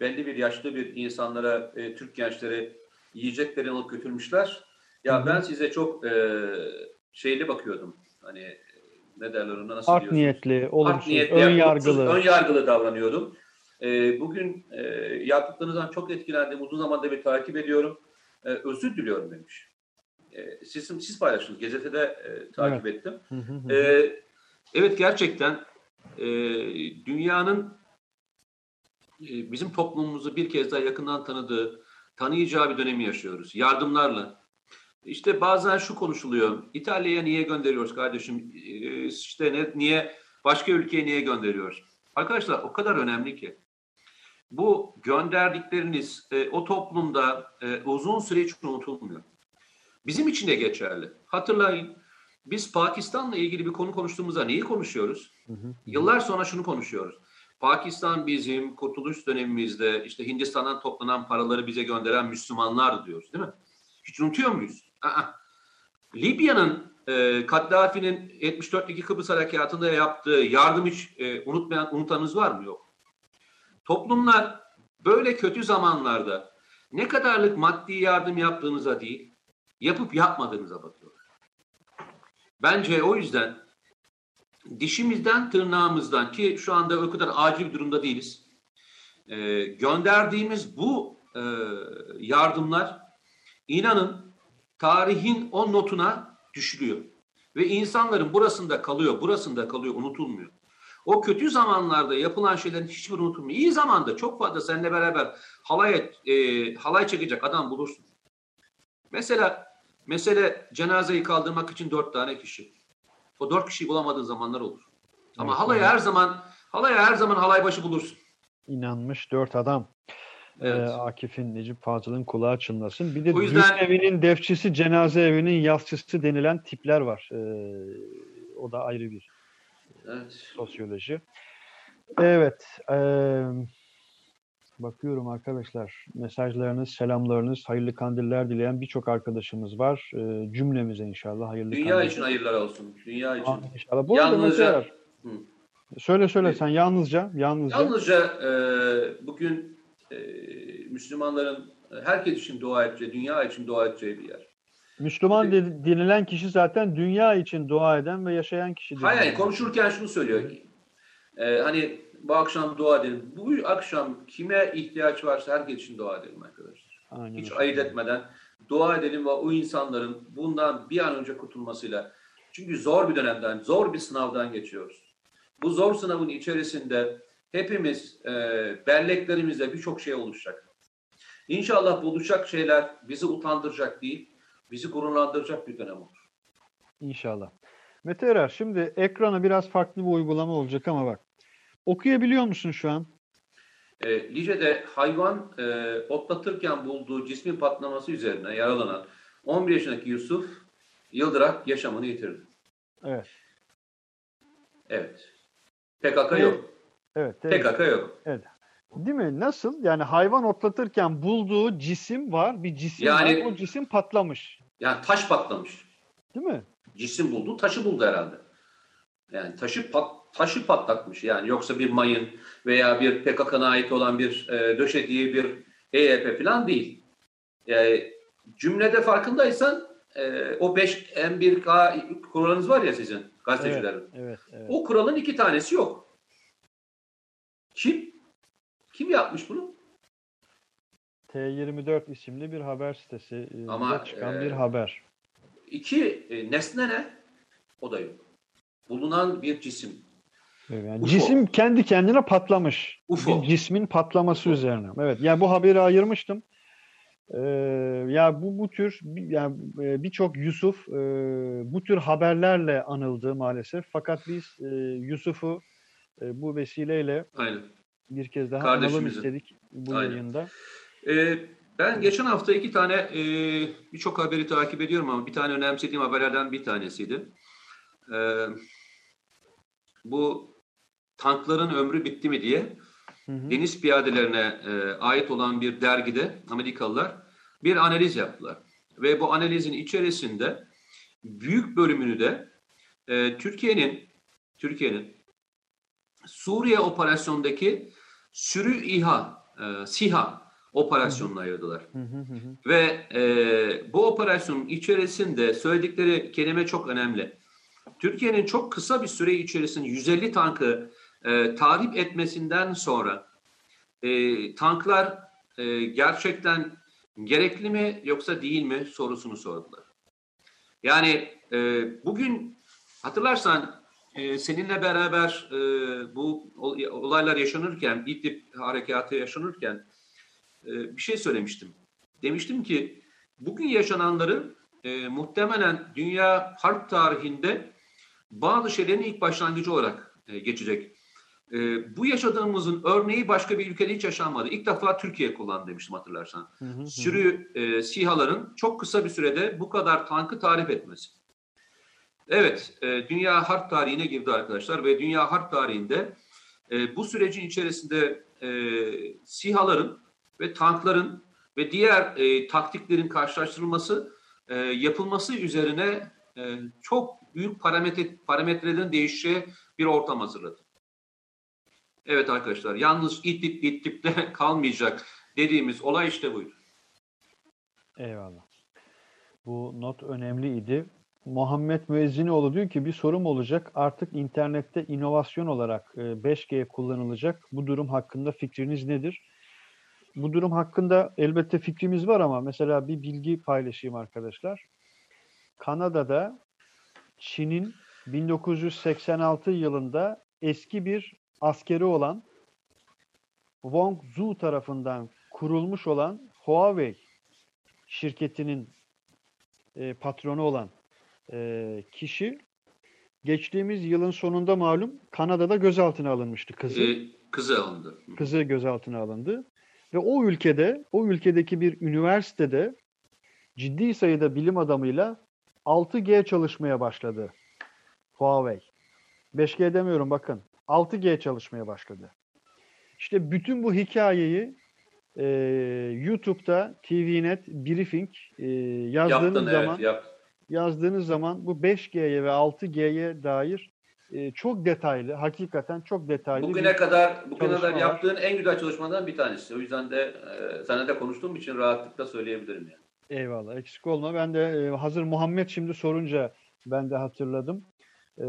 belli bir yaşlı bir insanlara, e, Türk gençlere yiyeceklerini alıp götürmüşler. Ya Hı hı. ben size çok e, şeyli bakıyordum. Hani ne derler ona nasıl Art diyorsunuz? niyetli, olumsuz, Art niyetli, ön yargılı. ön yargılı davranıyordum. E, bugün e, yaptıklarınızdan çok etkilendim. Uzun zamandır bir takip ediyorum. E, özür diliyorum demiş. E, siz, siz paylaştınız. Gazetede e, takip ettim. Hı hı. E, evet gerçekten e, dünyanın e, bizim toplumumuzu bir kez daha yakından tanıdığı, tanıyacağı bir dönemi yaşıyoruz. Yardımlarla. İşte bazen şu konuşuluyor. İtalya'ya niye gönderiyoruz kardeşim? E, işte ne, niye başka ülkeye niye gönderiyoruz? Arkadaşlar o kadar önemli ki. Bu gönderdikleriniz e, o toplumda e, uzun süre hiç unutulmuyor. Bizim için de geçerli. Hatırlayın biz Pakistan'la ilgili bir konu konuştuğumuzda neyi konuşuyoruz? Hı hı. Yıllar sonra şunu konuşuyoruz. Pakistan bizim kurtuluş dönemimizde işte Hindistan'dan toplanan paraları bize gönderen Müslümanlar diyoruz değil mi? Hiç unutuyor muyuz? Aa. Libya'nın e, Kaddafi'nin 74'teki Kıbrıs Harekatı'nda yaptığı yardım hiç e, unutmayan, unutanınız var mı? Yok. Toplumlar böyle kötü zamanlarda ne kadarlık maddi yardım yaptığınıza değil, yapıp yapmadığınıza bakıyorlar. Bence o yüzden dişimizden tırnağımızdan ki şu anda o kadar acil bir durumda değiliz. e, gönderdiğimiz bu e, yardımlar inanın tarihin o notuna düşülüyor. Ve insanların burasında kalıyor, burasında kalıyor, unutulmuyor. O kötü zamanlarda yapılan şeylerin hiçbir unutulmuyor. İyi zamanda çok fazla seninle beraber halay, e, halay çekecek adam bulursun. Mesela mesele cenazeyi kaldırmak için dört tane kişi. O dört kişiyi bulamadığın zamanlar olur. Ama Evet, halaya evet. her zaman halaya her zaman halay başı bulursun. İnanmış dört adam. Evet. Ee, Akif'in, Necip Fazıl'ın kulağı çınlasın. Bir de O yüzden- evinin defçisi, cenaze evinin yasçısı denilen tipler var. Ee, o da ayrı bir Evet. sosyoloji. Evet. eee, bakıyorum arkadaşlar. Mesajlarınız, selamlarınız, hayırlı kandiller dileyen birçok arkadaşımız var. Eee, cümlemize inşallah hayırlı Dünya kandiller. için hayırlar olsun. Dünya için. Amin inşallah. Bu arada Yalnızca- mesela- Hı. söyle söyle sen yalnızca, yalnızca. Yalnızca e, bugün e, Müslümanların e, herkes için dua edeceği, dünya için dua edeceği bir yer. Müslüman de- denilen kişi zaten dünya için dua eden ve yaşayan kişi. Hayır, hayır konuşurken şunu söylüyor ki e, hani bu akşam dua edelim. Bu akşam kime ihtiyaç varsa herkes için dua edelim arkadaşlar. Aynen Hiç ayırt etmeden dua edelim ve o insanların bundan bir an önce kurtulmasıyla çünkü zor bir dönemden, zor bir sınavdan geçiyoruz. Bu zor sınavın içerisinde hepimiz e, belleklerimizde birçok şey oluşacak. İnşallah bu olacak şeyler bizi utandıracak değil, bizi gururlandıracak bir dönem olur. İnşallah. Mete Erer, şimdi ekrana biraz farklı bir uygulama olacak ama bak. Okuyabiliyor musun şu an? E, Lice'de hayvan e, otlatırken bulduğu cismin patlaması üzerine yaralanan 11 yaşındaki Yusuf Yıldırak yaşamını yitirdi. Evet. Evet. PKK Evet. yok. Evet. evet. PKK yok. Değil mi? Nasıl? Yani hayvan otlatırken bulduğu cisim var. Bir cisim Yani- var. O cisim patlamış. Yani taş patlamış. Değil mi? Cisim buldu, taşı buldu herhalde. Yani taşı pat, taşı patlatmış. Yani yoksa bir mayın veya bir PKK'na ait olan bir e, döşediği bir EYP falan değil. E, cümlede farkındaysan e, o 5 M1K kuralınız var ya sizin gazetecilerin. Evet. Evet. evet. O kuralın iki tanesi yok. Kim? Kim yapmış bunu? T24 isimli bir haber sitesi. e, Ama, çıkan e, bir haber. İki, e, nesne ne? O da yok. Bulunan bir cisim. Yani UFO. cisim kendi kendine patlamış. UFO. Bir cismin patlaması UFO. üzerine. Evet. Yani bu haberi ayırmıştım. Ee, ya bu bu tür yani e, birçok Yusuf e, bu tür haberlerle anıldı maalesef. Fakat biz e, Yusuf'u e, bu vesileyle Aynen. bir kez daha analım istedik bu Aynen. yayında. Ee, ben geçen hafta iki tane e, birçok haberi takip ediyorum ama bir tane önemsediğim haberlerden bir tanesiydi. Ee, bu tankların ömrü bitti mi diye Hı hı. deniz piyadelerine e, ait olan bir dergide Amerikalılar bir analiz yaptılar. Ve bu analizin içerisinde büyük bölümünü de e, Türkiye'nin Türkiye'nin Suriye operasyondaki sürü İHA, e, SİHA operasyonuna ayırdılar. Hı hı hı hı. Ve e, bu operasyonun içerisinde söyledikleri kelime çok önemli. Türkiye'nin çok kısa bir süre içerisinde 150 tankı e, tahrip etmesinden sonra e, tanklar e, gerçekten gerekli mi yoksa değil mi sorusunu sordular. Yani e, bugün hatırlarsan e, seninle beraber e, bu ol- olaylar yaşanırken, İdlib harekatı yaşanırken e, bir şey söylemiştim. Demiştim ki bugün yaşananların e, muhtemelen dünya harp tarihinde bazı şeylerin ilk başlangıcı olarak e, geçecek. E, bu yaşadığımızın örneği başka bir ülkede hiç yaşanmadı. İlk defa Türkiye kullandı demiştim hatırlarsan. Hı hı. Sürü e, SİHA'ların çok kısa bir sürede bu kadar tankı tarif etmesi. Evet, e, dünya harp tarihine girdi arkadaşlar ve dünya harp tarihinde e, bu sürecin içerisinde e, SİHA'ların ve tankların ve diğer e, taktiklerin karşılaştırılması, e, yapılması üzerine e, çok büyük parametre, parametrelerin değişeceği bir ortam hazırladı. Evet arkadaşlar, yalnız İdlib İdlib'de [LAUGHS] kalmayacak dediğimiz olay işte buydu. Eyvallah. Bu not önemliydi. Muhammed Müezzinoğlu diyor ki bir sorum olacak. Artık internette inovasyon olarak e, 5G kullanılacak. Bu durum hakkında fikriniz nedir? Bu durum hakkında elbette fikrimiz var ama mesela bir bilgi paylaşayım arkadaşlar. Kanada'da Çin'in 1986 yılında eski bir askeri olan Wang Zhu tarafından kurulmuş olan Huawei şirketinin e, patronu olan e, kişi geçtiğimiz yılın sonunda malum Kanada'da gözaltına alınmıştı kızı. Ee, kızı alındı. Kızı gözaltına alındı. Ve o ülkede, o ülkedeki bir üniversitede ciddi sayıda bilim adamıyla 6G çalışmaya başladı. Huawei. 5G demiyorum bakın. 6G çalışmaya başladı. İşte bütün bu hikayeyi e, YouTube'da TVNet Briefing e, yazdığınız Yaptın, zaman evet, yap. yazdığınız zaman bu 5G'ye ve 6G'ye dair e, çok detaylı, hakikaten çok detaylı Bugüne kadar bugüne kadar yaptığın en güzel çalışmadan bir tanesi. O yüzden de e, sana da konuştuğum için rahatlıkla söyleyebilirim yani. Eyvallah eksik olma. Ben de e, hazır Muhammed şimdi sorunca ben de hatırladım. E,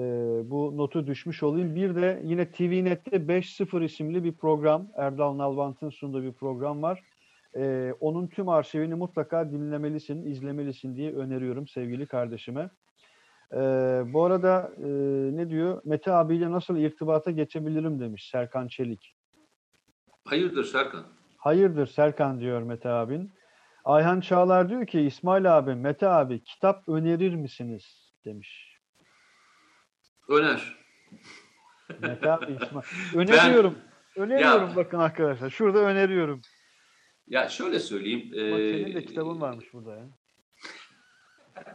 bu notu düşmüş olayım. Bir de yine TVNet'te 5.0 isimli bir program. Erdal Nalbant'ın sunduğu bir program var. E, onun tüm arşivini mutlaka dinlemelisin, izlemelisin diye öneriyorum sevgili kardeşime. E, bu arada e, ne diyor? Mete abiyle nasıl irtibata geçebilirim demiş Serkan Çelik. Hayırdır Serkan? Hayırdır Serkan diyor Mete abin. Ayhan Çağlar diyor ki İsmail abi, Mete abi kitap önerir misiniz demiş. Öner. Mete abi İsmail. [LAUGHS] Öneriyorum. Öneriyorum Ya. bakın arkadaşlar. Şurada öneriyorum. Ya şöyle söyleyeyim. e, senin de kitabın varmış burada ya.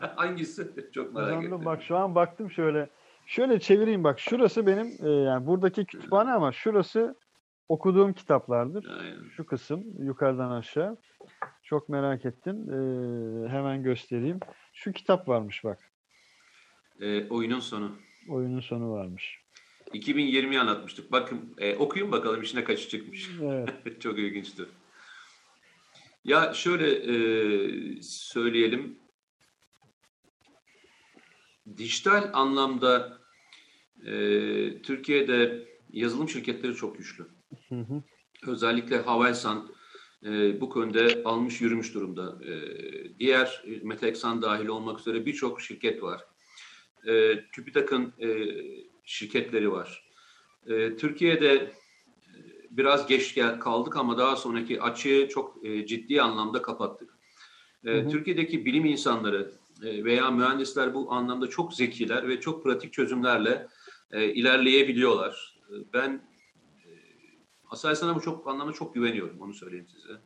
[LAUGHS] Hangisi? Çok merak Kazandım ettim. bak şu an baktım şöyle. Şöyle çevireyim bak. Şurası benim e, yani buradaki kütüphane ama şurası okuduğum kitaplardır. Aynen. Şu kısım yukarıdan aşağı. Çok merak ettin. E, hemen göstereyim. Şu kitap varmış bak. E, oyunun sonu. Oyunun sonu varmış. 2020'yi anlatmıştık. Bakın e, okuyun bakalım içine kaçı çıkmış. Evet. [LAUGHS] Çok ilginçti. Ya şöyle e, söyleyelim. Dijital anlamda e, Türkiye'de yazılım şirketleri çok güçlü. Hı hı. Özellikle Havelsan e, bu konuda almış yürümüş durumda. E, diğer e, Meteksan dahil olmak üzere birçok şirket var. E, TÜBİTAK'ın e, şirketleri var. E, Türkiye'de e, biraz geç kaldık ama daha sonraki açığı çok e, ciddi anlamda kapattık. E, Hı hı. Türkiye'deki bilim insanları e, veya mühendisler bu anlamda çok zekiler ve çok pratik çözümlerle e, ilerleyebiliyorlar. E, Ben Aselsan'a bu çok anlamda çok güveniyorum, onu söyleyeyim size.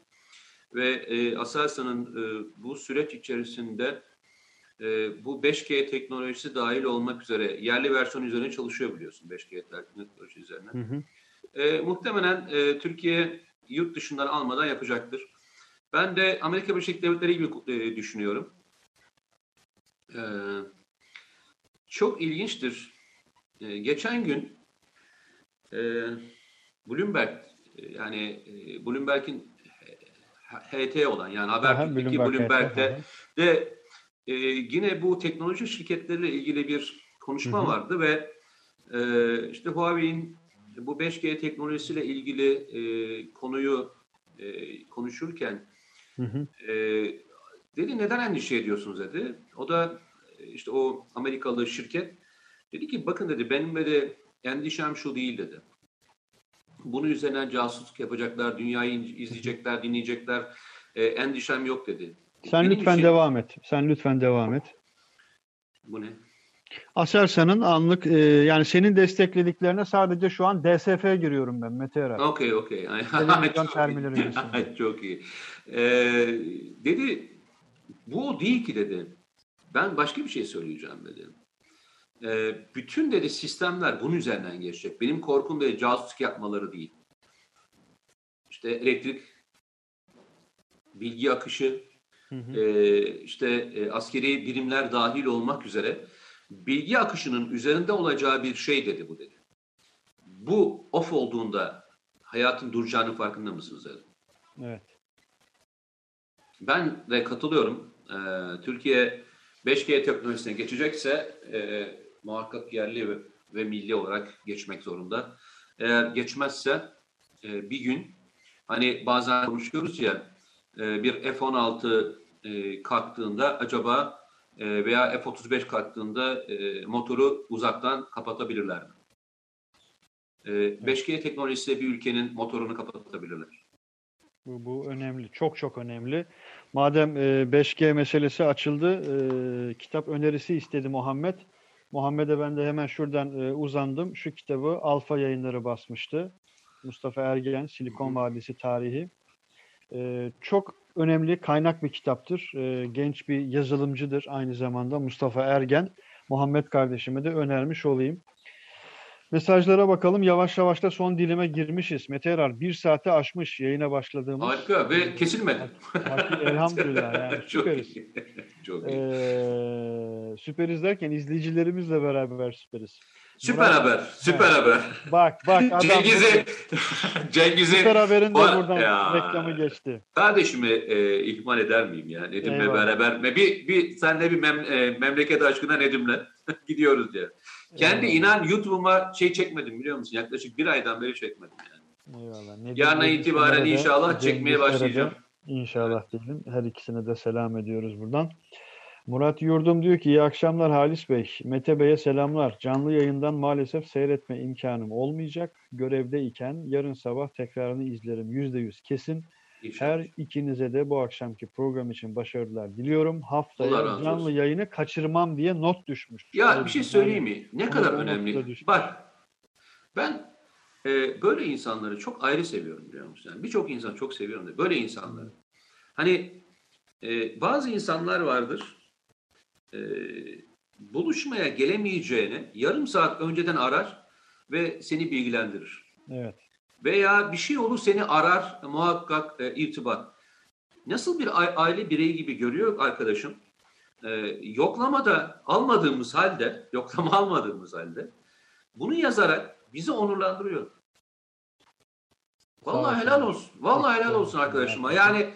Ve e, Aselsan'ın e, bu süreç içerisinde e, bu 5G teknolojisi dahil olmak üzere yerli versiyon üzerine çalışıyor biliyorsun 5G teknoloji üzerine. Hı hı. E, muhtemelen e, Türkiye yurt dışından almadan yapacaktır. Ben de Amerika Birleşik Devletleri gibi e, düşünüyorum. E, çok ilginçtir. E, geçen gün e, Bloomberg e, yani e, Bloomberg'in HT olan yani Habertürk'teki Bloomberg, Bloomberg'de de e, yine bu teknoloji şirketleriyle ilgili bir konuşma Hı hı. vardı ve e, işte Huawei'in bu 5G teknolojisiyle ilgili e, konuyu e, konuşurken Hı hı. e, dedi neden endişe ediyorsunuz dedi. O da e, işte o Amerikalı şirket dedi ki bakın dedi benim de endişem şu değil dedi. Bunun üzerinden casusluk yapacaklar, dünyayı izleyecekler, dinleyecekler. E, endişem yok dedi. Sen Benim lütfen için- devam et. Sen lütfen devam et. Bu ne? Aselsan'ın anlık e, yani senin desteklediklerine sadece şu an DSF giriyorum ben Mete Erer. Okey, okey. Çok. Çok iyi. Ee, [LAUGHS] dedi, bu o değil ki dedi. Ben başka bir şey söyleyeceğim dedi. Ee, bütün dedi sistemler bunun üzerinden geçecek. Benim korkum dedi casusluk yapmaları değil. İşte elektrik, bilgi akışı, Hı hı. e, işte e, askeri birimler dahil olmak üzere bilgi akışının üzerinde olacağı bir şey dedi bu dedi. Bu off olduğunda hayatın duracağının farkında mısınız dedi. Evet. Ben de katılıyorum. Ee, Türkiye 5G teknolojisine geçecekse e, muhakkak yerli ve, ve milli olarak geçmek zorunda. Eğer geçmezse e, bir gün hani bazen konuşuyoruz ya e, bir F-16 e, kalktığında acaba e, veya F-35 kalktığında e, motoru uzaktan kapatabilirler mi? E, 5G teknolojisiyle bir ülkenin motorunu kapatabilirler. Bu, bu önemli. Çok çok önemli. Madem e, 5G meselesi açıldı, e, kitap önerisi istedi Muhammed. Muhammed'e ben de hemen şuradan e, uzandım. Şu kitabı Alfa yayınları basmıştı. Mustafa Ergen, Silikon Vadisi Tarihi. E, çok önemli kaynak bir kitaptır. E, genç bir yazılımcıdır aynı zamanda Mustafa Ergen. Muhammed kardeşime de önermiş olayım. Mesajlara bakalım. Yavaş yavaş da son dilime girmişiz. Mete Erar bir saate aşmış yayına başladığımız. Harika ve kesilmedi. Elhamdülillah yani [LAUGHS] süperiz. Çok iyi. [LAUGHS] Çok iyi. Ee, süperiz derken izleyicilerimizle beraber süperiz. Süper Murat- haber. Süper haber. Bak bak adam Cengiz'i [LAUGHS] Cengiz'i süper haberin de buradan Ya. reklamı geçti. kardeşimi e, ihmal eder miyim ya? Nedim'le Eyvallah. beraber bir bir senle bir mem, e, memleket aşkına Nedim'le gidiyoruz diye. Kendi Eyvallah. inan YouTube'uma şey çekmedim biliyor musun? Yaklaşık bir aydan beri çekmedim yani. Eyvallah. Yarına Bey, itibaren inşallah çekmeye başlayacağım. İnşallah diyelim. Her ikisine de selam ediyoruz buradan. Murat Yurdum diyor ki iyi akşamlar Halis Bey. Mete Bey'e selamlar. Canlı yayından maalesef seyretme imkanım olmayacak. Görevde iken yarın sabah tekrarını izlerim. Yüzde yüz kesin. İnşallah. Her ikinize de bu akşamki program için başarılar diliyorum. Haftaya canlı yayını kaçırmam diye not düşmüş. Ya bir şey yani söyleyeyim mi? Ne kadar da önemli. Bak ben e, böyle insanları çok ayrı seviyorum biliyor musun? Yani Birçok insan çok seviyorum da böyle insanları. Hani e, bazı insanlar vardır e, buluşmaya gelemeyeceğini yarım saat önceden arar ve seni bilgilendirir. Evet. Veya bir şey olur seni arar muhakkak e, irtibat. Nasıl bir aile bireyi gibi görüyor arkadaşım. E, yoklama da almadığımız halde, [LAUGHS] yoklama almadığımız halde bunu yazarak bizi onurlandırıyor. Vallahi helal olsun. Vallahi helal olsun arkadaşıma. Yani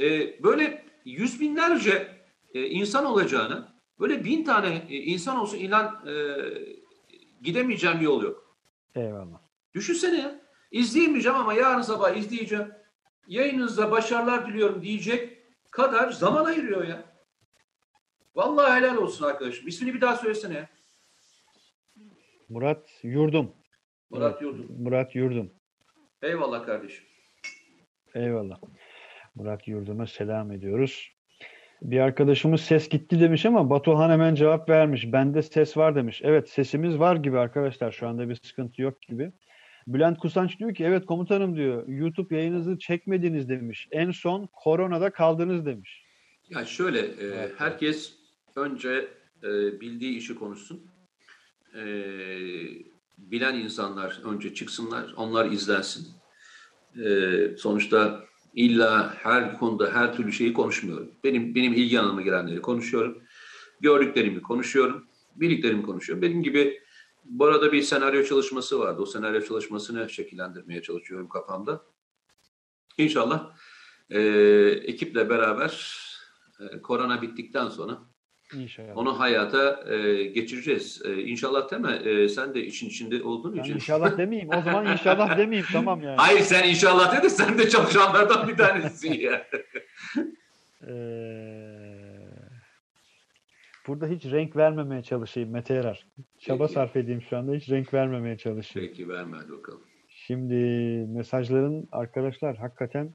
e, böyle yüz binlerce e, insan olacağını, böyle bin tane e, insan olsun inan e, gidemeyeceğim bir yol yok. Eyvallah. Düşünsene ya. İzleyemeyeceğim ama yarın sabah izleyeceğim. Yayınınızda başarılar diliyorum diyecek kadar zaman ayırıyor ya. Vallahi helal olsun arkadaşım. İsmini bir daha söylesene ya. Murat Yurdum. Murat. Yurdum. Murat Yurdum. Eyvallah kardeşim. Eyvallah. Murat Yurdum'a selam ediyoruz. Bir arkadaşımız ses gitti demiş ama Batuhan hemen cevap vermiş. Bende ses var demiş. Evet sesimiz var gibi arkadaşlar. Şu anda bir sıkıntı yok gibi. Bülent Kusanç diyor ki evet komutanım diyor. YouTube yayınınızı çekmediniz demiş. En son koronada kaldınız demiş. Ya şöyle, e, herkes önce e, bildiği işi konuşsun. E, bilen insanlar önce çıksınlar, onlar izlensin. E, sonuçta illa her konuda her türlü şeyi konuşmuyorum. Benim benim ilgi alanıma girenleri konuşuyorum. Gördüklerimi konuşuyorum. Bildiklerimi konuşuyorum. Benim gibi bu arada bir senaryo çalışması vardı. O senaryo çalışmasını şekillendirmeye çalışıyorum kafamda. İnşallah e, ekiple beraber e, korona bittikten sonra İnşallah. onu hayata e, geçireceğiz. E, inşallah mi? E, sen de için içinde olduğun Ben için. inşallah demeyeyim. O zaman inşallah demeyeyim. Tamam yani. Hayır sen inşallah dedin sen de çalışanlardan bir tanesisin ya. Ee, burada hiç renk vermemeye çalışayım Mete Erar. Çaba Peki. sarf edeyim şu anda. Hiç renk vermemeye çalışayım. Peki verme hadi bakalım. Şimdi mesajların arkadaşlar hakikaten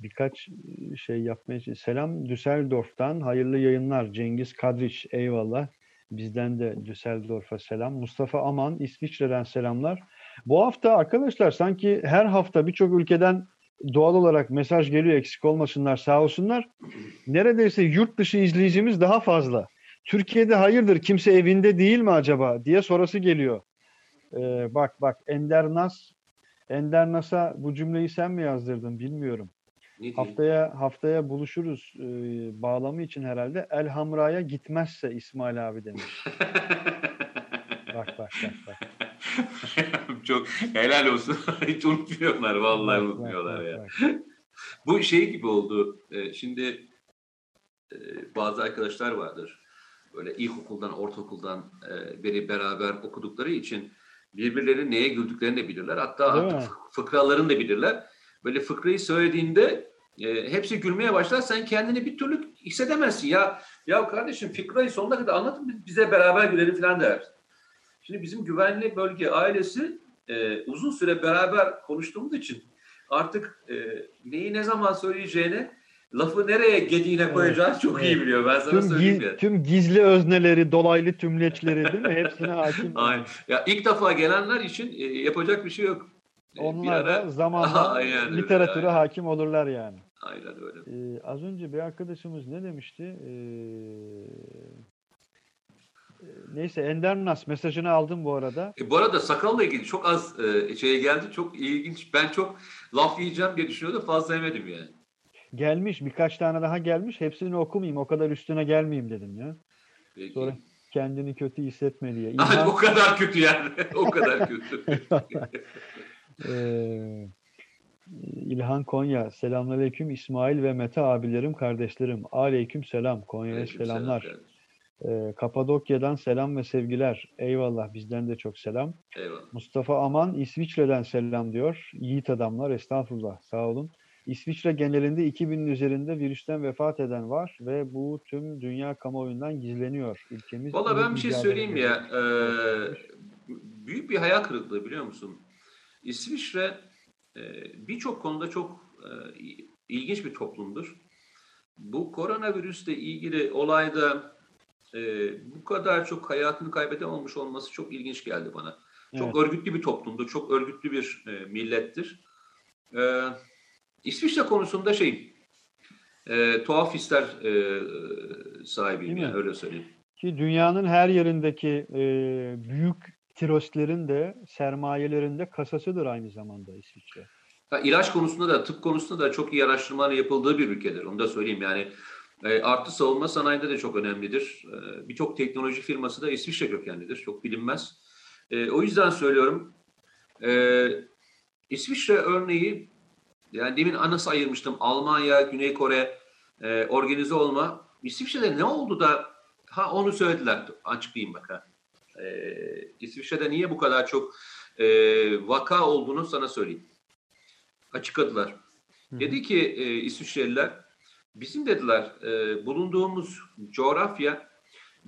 birkaç şey yapmaya için. Selam Düsseldorf'tan hayırlı yayınlar. Cengiz Kadriç eyvallah. Bizden de Düsseldorf'a selam. Mustafa Aman İsviçre'den selamlar. Bu hafta arkadaşlar sanki her hafta birçok ülkeden doğal olarak mesaj geliyor eksik olmasınlar sağ olsunlar. Neredeyse yurt dışı izleyicimiz daha fazla. Türkiye'de hayırdır kimse evinde değil mi acaba diye sorası geliyor. Ee, bak bak Ender Nas Ender Nas'a bu cümleyi sen mi yazdırdın bilmiyorum. Ne? Haftaya haftaya buluşuruz ee, bağlamı için herhalde. El Hamra'ya gitmezse İsmail abi demiş. [LAUGHS] Bak bak bak bak. [LAUGHS] Çok helal olsun. [LAUGHS] Hiç unutmuyorlar vallahi Bak, unutmuyorlar bak, ya. bak. Bu şey gibi oldu. E, şimdi e, bazı arkadaşlar vardır. Böyle ilkokuldan, ortaokuldan e, beri beraber okudukları için birbirlerinin neye güldüklerini de bilirler. Hatta Değil hatta mi? fıkralarını da bilirler. Böyle fıkrayı söylediğinde e, hepsi gülmeye başlar. Sen kendini bir türlü hissedemezsin. Ya ya kardeşim Fikra'yı sonuna kadar anlatın bize beraber gülelim falan der. Şimdi bizim güvenli bölge ailesi e, uzun süre beraber konuştuğumuz için artık e, neyi ne zaman söyleyeceğini lafı nereye gediğine koyacağını evet, çok iyi biliyor. Ben sana tüm, söyleyeyim ya. Tüm gizli özneleri, dolaylı tümleçleri değil mi? Hepsine hakim. Aynen. Ya ilk defa gelenler için e, yapacak bir şey yok. E, Onlar ara, da zamanla [LAUGHS] aynen, literatüre aynen. hakim olurlar yani. Aynen öyle. Ee, az önce bir arkadaşımız ne demişti? Ee, neyse Ender Nas mesajını aldım bu arada. E, bu arada sakalla ilgili çok az e, şeye geldi. Çok ilginç. Ben çok laf yiyeceğim diye düşünüyordum. Fazla yemedim yani. Gelmiş. Birkaç tane daha gelmiş. Hepsini okumayayım. O kadar üstüne gelmeyeyim dedim ya. Peki. Sonra kendini kötü hissetme diye. [LAUGHS] İlhan... o kadar kötü yani. [LAUGHS] o kadar kötü. [LAUGHS] ee, İlhan Konya. Selamünaleyküm İsmail ve Mete abilerim, kardeşlerim. Aleyküm selam. Konya'ya selamlar. Selam ee, Kapadokya'dan selam ve sevgiler. Eyvallah bizden de çok selam. Eyvallah. Mustafa Aman İsviçre'den selam diyor. Yiğit adamlar estağfurullah sağ olun. İsviçre genelinde 2000'in üzerinde virüsten vefat eden var ve bu tüm dünya kamuoyundan gizleniyor. Ülkemiz Valla ben bir şey söyleyeyim ya. E, büyük bir hayal kırıklığı biliyor musun? İsviçre e, birçok konuda çok e, ilginç bir toplumdur. Bu koronavirüsle ilgili olayda e, bu kadar çok hayatını kaybeden olmuş olması çok ilginç geldi bana. Çok evet. örgütlü bir toplumdur, çok örgütlü bir e, millettir. E, İsviçre konusunda şey, e, tuhaf hisler e, sahibiyim yani, öyle söyleyeyim. Ki dünyanın her yerindeki e, büyük tiroslerin de sermayelerin de kasasıdır aynı zamanda İsviçre. Ha, ilaç konusunda da tıp konusunda da çok iyi araştırmalar yapıldığı bir ülkedir. Onu da söyleyeyim yani. E, artı savunma sanayinde de çok önemlidir. E, Birçok teknoloji firması da İsviçre kökenlidir. Çok bilinmez. E, o yüzden söylüyorum. E, İsviçre örneği yani demin anası ayırmıştım. Almanya, Güney Kore e, organize olma. İsviçre'de ne oldu da ha onu söylediler. Açıklayayım bak ha. E, İsviçre'de niye bu kadar çok e, vaka olduğunu sana söyleyeyim. Açıkladılar. Hı. Dedi ki e, İsviçreliler bizim dediler e, bulunduğumuz coğrafya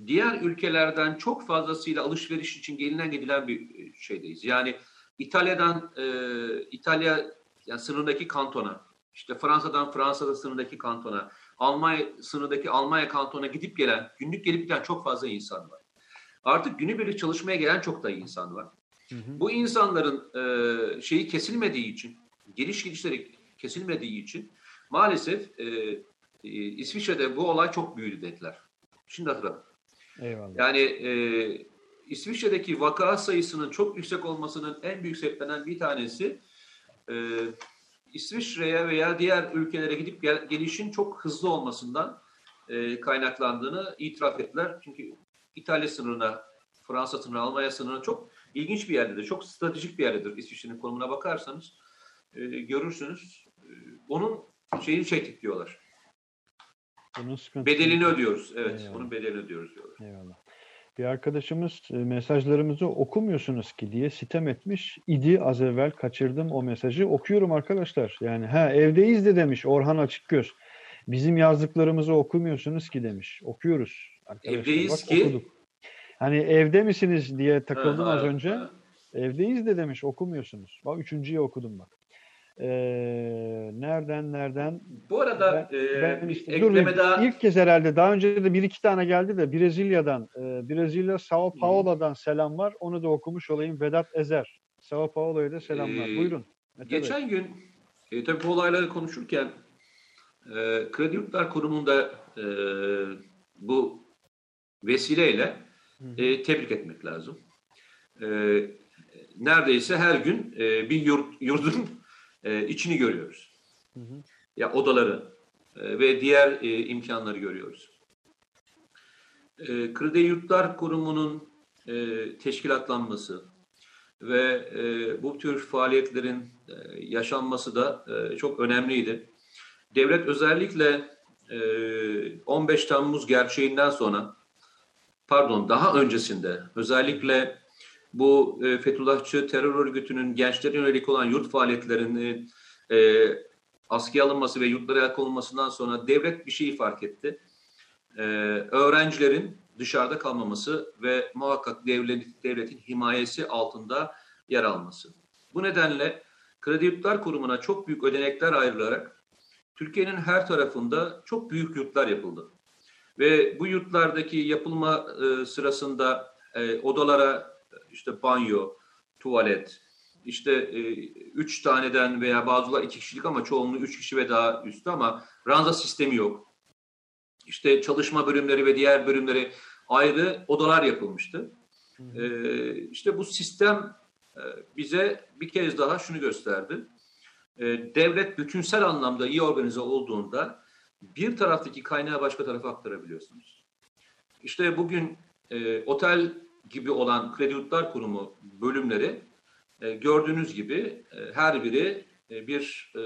diğer ülkelerden çok fazlasıyla alışveriş için gelinen gidilen bir şeydeyiz. Yani İtalya'dan e, İtalya yani sınırdaki kantona, işte Fransa'dan Fransa'da sınırdaki kantona, Almanya sınırdaki Almanya kantona gidip gelen, günlük gelip giden çok fazla insan var. Artık günübirlik çalışmaya gelen çok da insan var. Hı hı. Bu insanların e, şeyi kesilmediği için, geliş gidişleri kesilmediği için maalesef e, e, İsviçre'de bu olay çok büyüdü dediler. Şimdi hatırladım. Eyvallah. Yani e, İsviçre'deki vaka sayısının çok yüksek olmasının en büyük sebeplerinden bir tanesi e, İsviçre'ye veya diğer ülkelere gidip gel, gelişin çok hızlı olmasından e, kaynaklandığını itiraf ettiler. Çünkü İtalya sınırına, Fransa sınırına, Almanya sınırına çok ilginç bir yerdedir. Çok stratejik bir yerdedir İsviçre'nin konumuna bakarsanız e, görürsünüz. E, onun şeyini çektik diyorlar. Bunun bedelini ödüyoruz. Evet, Eyvallah. bunun bedelini ödüyoruz diyorlar. Eyvallah. Bir arkadaşımız e, mesajlarımızı okumuyorsunuz ki diye sitem etmiş. İdi az evvel kaçırdım o mesajı. Okuyorum arkadaşlar. Yani ha evdeyiz de demiş Orhan Açıkgöz. Bizim yazdıklarımızı okumuyorsunuz ki demiş. Okuyoruz. Arkadaşlar. Evdeyiz Bak, ki. Okuduk. Hani evde misiniz diye takıldım ha, az önce. Ha. Evdeyiz de demiş okumuyorsunuz. Bak üçüncüyü okudum bak. Ee, nereden nereden? Bu arada ben, e, ben işte, ekleme dur, daha... ilk kez herhalde daha önce de bir iki tane geldi de Brezilya'dan e, Brezilya Sao Paulo'dan selam var. Onu da okumuş olayım. Vedat Ezer. Sao Paulo'ya da selamlar. Ee, Buyurun. Mete geçen Bey. gün e, tabii bu olayları konuşurken e, Kredi Yurtlar Kurumu'nda e, bu vesileyle e, tebrik etmek lazım. E, neredeyse her gün e, bir yurt, yurdun e, içini görüyoruz. Hı hı. Ya odaları e, ve diğer e, imkanları görüyoruz. E, Kredi Yurtlar Kurumu'nun e, teşkilatlanması ve e, bu tür faaliyetlerin e, yaşanması da e, çok önemliydi. Devlet özellikle e, 15 Temmuz gerçeğinden sonra, pardon daha öncesinde özellikle bu e, Fethullahçı terör örgütünün gençlere yönelik olan yurt faaliyetlerini e, askıya alınması ve yurtlara el sonra devlet bir şeyi fark etti. Ee, öğrencilerin dışarıda kalmaması ve muhakkak devlet, devletin himayesi altında yer alması. Bu nedenle Kredi Yurtlar Kurumu'na çok büyük ödenekler ayrılarak Türkiye'nin her tarafında çok büyük yurtlar yapıldı. Ve bu yurtlardaki yapılma e, sırasında e, odalara işte banyo, tuvalet, işte e, üç taneden veya bazıları iki kişilik ama çoğunluğu üç kişi ve daha üstü ama ranza sistemi yok. İşte çalışma bölümleri ve diğer bölümleri ayrı odalar yapılmıştı. E, işte bu sistem e, bize bir kez daha şunu gösterdi. E, devlet bütünsel anlamda iyi organize olduğunda bir taraftaki kaynağı başka tarafa aktarabiliyorsunuz. İşte bugün e, otel gibi olan Kredi Yurtlar Kurumu bölümleri e, gördüğünüz gibi e, her biri e, bir e,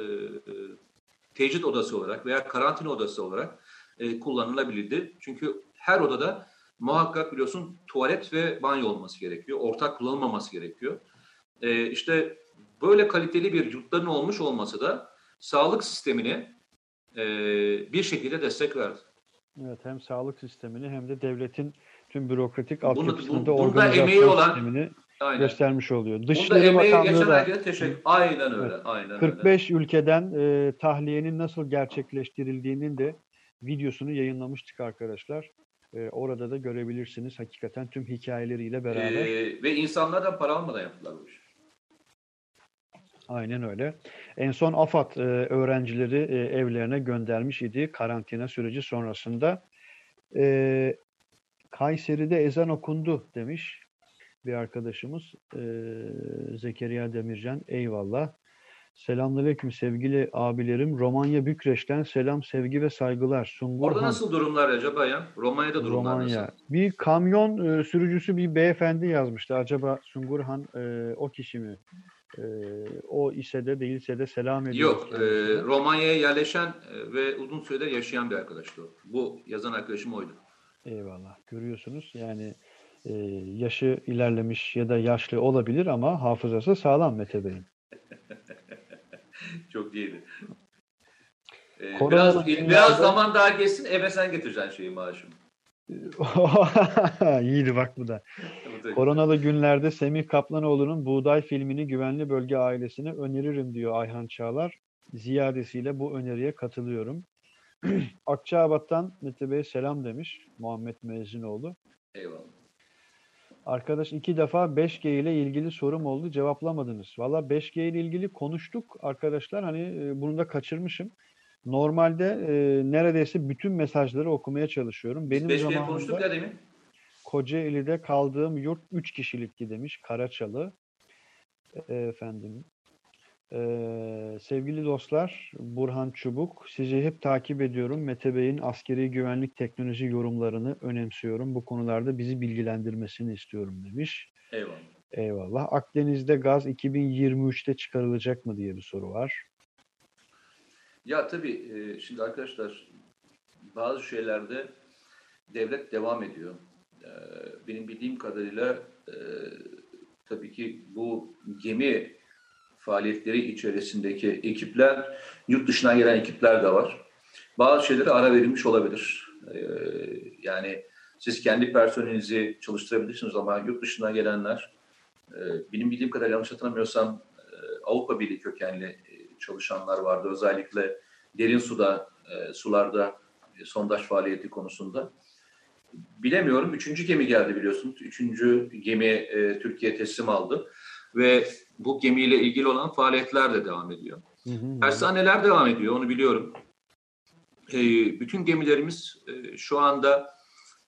tecrit odası olarak veya karantina odası olarak e, kullanılabildi. Çünkü her odada muhakkak biliyorsun tuvalet ve banyo olması gerekiyor. Ortak kullanılmaması gerekiyor. E, işte böyle kaliteli bir yurtların olmuş olması da sağlık sistemine e, bir şekilde destek verdi. Evet hem sağlık sistemini hem de devletin tüm bürokratik altyapısını bu, da organizasyon olan, sistemini aynen. göstermiş oluyor. Dışişleri Bakanlığı da teşekkür. Aynen öyle. Evet, aynen 45 öyle. ülkeden e, tahliyenin nasıl gerçekleştirildiğinin de videosunu yayınlamıştık arkadaşlar. E, orada da görebilirsiniz hakikaten tüm hikayeleriyle beraber. E, ve insanlardan para almadan yaptılar bu işi. Aynen öyle. En son AFAD e, öğrencileri e, evlerine göndermiş idi karantina süreci sonrasında. E, Kayseri'de ezan okundu demiş bir arkadaşımız e, Zekeriya Demircan. Eyvallah. Selamünaleyküm sevgili abilerim. Romanya Bükreş'ten selam, sevgi ve saygılar. Sungur Orada Han. nasıl durumlar acaba ya? Romanya'da durumlar Romanya. nasıl? Bir kamyon e, sürücüsü bir beyefendi yazmıştı. Acaba Sungurhan e, o kişi mi? E, o ise de değilse de selam ediyoruz. Yok. E, Romanya'ya yerleşen ve uzun süredir yaşayan bir arkadaştı o. Bu yazan arkadaşım oydu. Eyvallah. Görüyorsunuz yani e, yaşı ilerlemiş ya da yaşlı olabilir ama hafızası sağlam Mete Bey'in. [LAUGHS] Çok iyiydi. Ee, biraz, biraz zaman daha geçsin eve sen getireceksin şeyi maaşımı. [LAUGHS] İyiydi bak bu da. Koronalı günlerde Semih Kaplanoğlu'nun Buğday filmini Güvenli Bölge ailesine öneririm diyor Ayhan Çağlar. Ziyadesiyle bu öneriye katılıyorum. [CLEARS THROAT] Akçaabat'tan Mete Bey selam demiş Muhammed Müezzinoğlu. Eyvallah. Arkadaş iki defa 5G ile ilgili sorum oldu cevaplamadınız. Valla 5G ile ilgili konuştuk arkadaşlar hani e, bunu da kaçırmışım. Normalde e, neredeyse bütün mesajları okumaya çalışıyorum. Benim 5G zamanımda konuştuk ya demin. Kocaeli'de kaldığım yurt 3 kişilikti demiş Karaçalı. E, efendim ee, sevgili dostlar, Burhan Çubuk, sizi hep takip ediyorum. Mete Bey'in askeri güvenlik teknoloji yorumlarını önemsiyorum. Bu konularda bizi bilgilendirmesini istiyorum demiş. Eyvallah. Eyvallah. Akdeniz'de gaz 2023'te çıkarılacak mı diye bir soru var. Ya tabii e, şimdi arkadaşlar bazı şeylerde devlet devam ediyor. E, benim bildiğim kadarıyla e, tabii ki bu gemi faaliyetleri içerisindeki ekipler, yurt dışından gelen ekipler de var. Bazı şeylere ara verilmiş olabilir. Ee, yani siz kendi personelinizi çalıştırabilirsiniz ama yurt dışından gelenler, e, benim bildiğim kadar yanlış hatırlamıyorsam e, Avrupa Birliği kökenli e, çalışanlar vardı. Özellikle derin suda, e, sularda e, sondaj faaliyeti konusunda. Bilemiyorum. Üçüncü gemi geldi biliyorsunuz. Üçüncü gemi e, Türkiye teslim aldı. Ve bu gemiyle ilgili olan faaliyetler de devam ediyor. Tersaneler devam ediyor, onu biliyorum. E, bütün gemilerimiz e, şu anda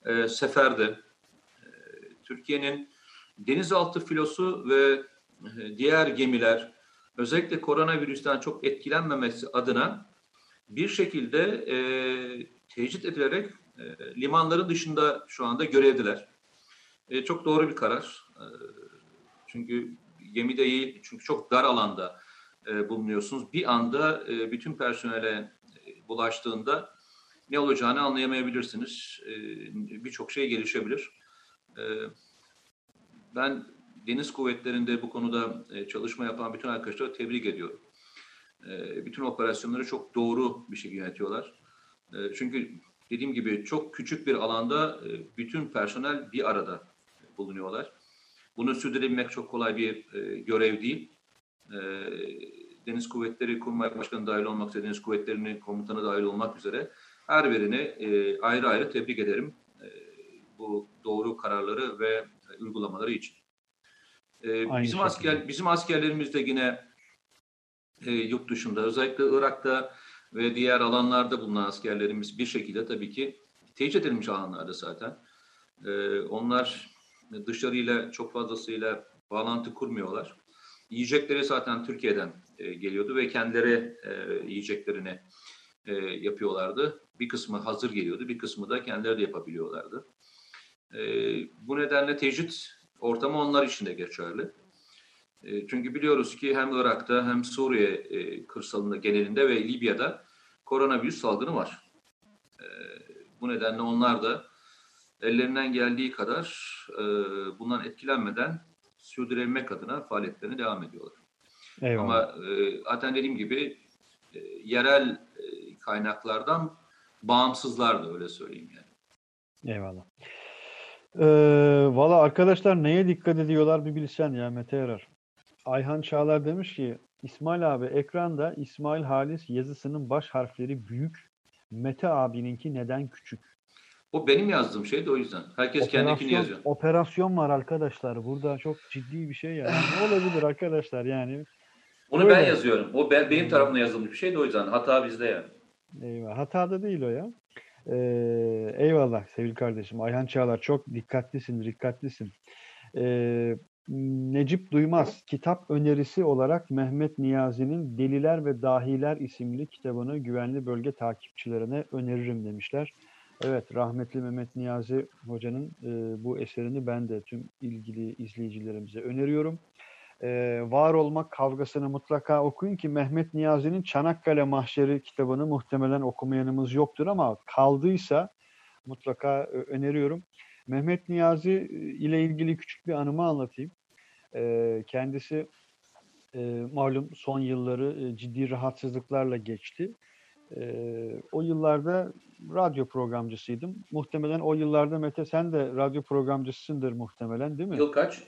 e, seferde. E, Türkiye'nin denizaltı filosu ve e, diğer gemiler özellikle koronavirüsten çok etkilenmemesi adına bir şekilde e, tecrit edilerek e, limanların dışında şu anda görevdiler. E, çok doğru bir karar. E, çünkü gemi değil çünkü çok dar alanda e, bulunuyorsunuz. Bir anda e, bütün personele e, bulaştığında ne olacağını anlayamayabilirsiniz. E, Birçok şey gelişebilir. E, ben deniz kuvvetlerinde bu konuda e, çalışma yapan bütün arkadaşları tebrik ediyorum. e, bütün operasyonları çok doğru bir şekilde yönetiyorlar. E, çünkü dediğim gibi çok küçük bir alanda e, bütün personel bir arada bulunuyorlar. Bunu sürdürebilmek çok kolay bir e, görev değil. E, Deniz Kuvvetleri Kurmay Başkanı dahil olmak üzere, Deniz Kuvvetleri'nin komutanı dahil olmak üzere her birini e, ayrı ayrı tebrik ederim e, bu doğru kararları ve uygulamaları için. E, bizim asker bizim askerlerimiz de yine e, yurt dışında özellikle Irak'ta ve diğer alanlarda bulunan askerlerimiz bir şekilde tabii ki tecrit edilmiş alanlarda zaten. E, onlar dışarıyla çok fazlasıyla bağlantı kurmuyorlar. Yiyecekleri zaten Türkiye'den e, geliyordu ve kendileri e, yiyeceklerini e, yapıyorlardı. Bir kısmı hazır geliyordu, bir kısmı da kendileri de yapabiliyorlardı. E, bu nedenle tecrit ortamı onlar için de geçerli. E, çünkü biliyoruz ki hem Irak'ta hem Suriye e, kırsalında genelinde ve Libya'da koronavirüs salgını var. E, bu nedenle onlar da ellerinden geldiği kadar e, bundan etkilenmeden sürdürebilmek adına faaliyetlerine devam ediyorlar. Eyvallah. Ama e, zaten dediğim gibi e, yerel e, kaynaklardan bağımsızlar da öyle söyleyeyim yani. Eyvallah. Ee, Valla arkadaşlar neye dikkat ediyorlar bir bilsen ya Mete Yarar. Ayhan Çağlar demiş ki İsmail abi ekranda İsmail Halis yazısının baş harfleri büyük. Mete abininki neden küçük? O benim yazdığım şey de o yüzden. Herkes operasyon, kendikini yazıyor. Operasyon var arkadaşlar. Burada çok ciddi bir şey yani. ne olabilir arkadaşlar yani? Onu Öyle. ben yazıyorum. O ben, benim tarafımda yazılmış bir şey de o yüzden. Hata bizde yani. Eyvah. Hata da değil o ya. Ee, eyvallah sevgili kardeşim. Ayhan Çağlar çok dikkatlisin, dikkatlisin. Ee, Necip Duymaz kitap önerisi olarak Mehmet Niyazi'nin Deliler ve Dahiler isimli kitabını güvenli bölge takipçilerine öneririm demişler. Evet, rahmetli Mehmet Niyazi Hoca'nın e, bu eserini ben de tüm ilgili izleyicilerimize öneriyorum. E, var olmak kavgasını mutlaka okuyun ki Mehmet Niyazi'nin Çanakkale Mahşeri kitabını muhtemelen okumayanımız yoktur ama kaldıysa mutlaka e, öneriyorum. Mehmet Niyazi e, ile ilgili küçük bir anımı anlatayım. E, kendisi e, malum son yılları e, ciddi rahatsızlıklarla geçti. E, o yıllarda radyo programcısıydım. Muhtemelen o yıllarda Mete sen de radyo programcısındır muhtemelen değil mi? Yıl kaç?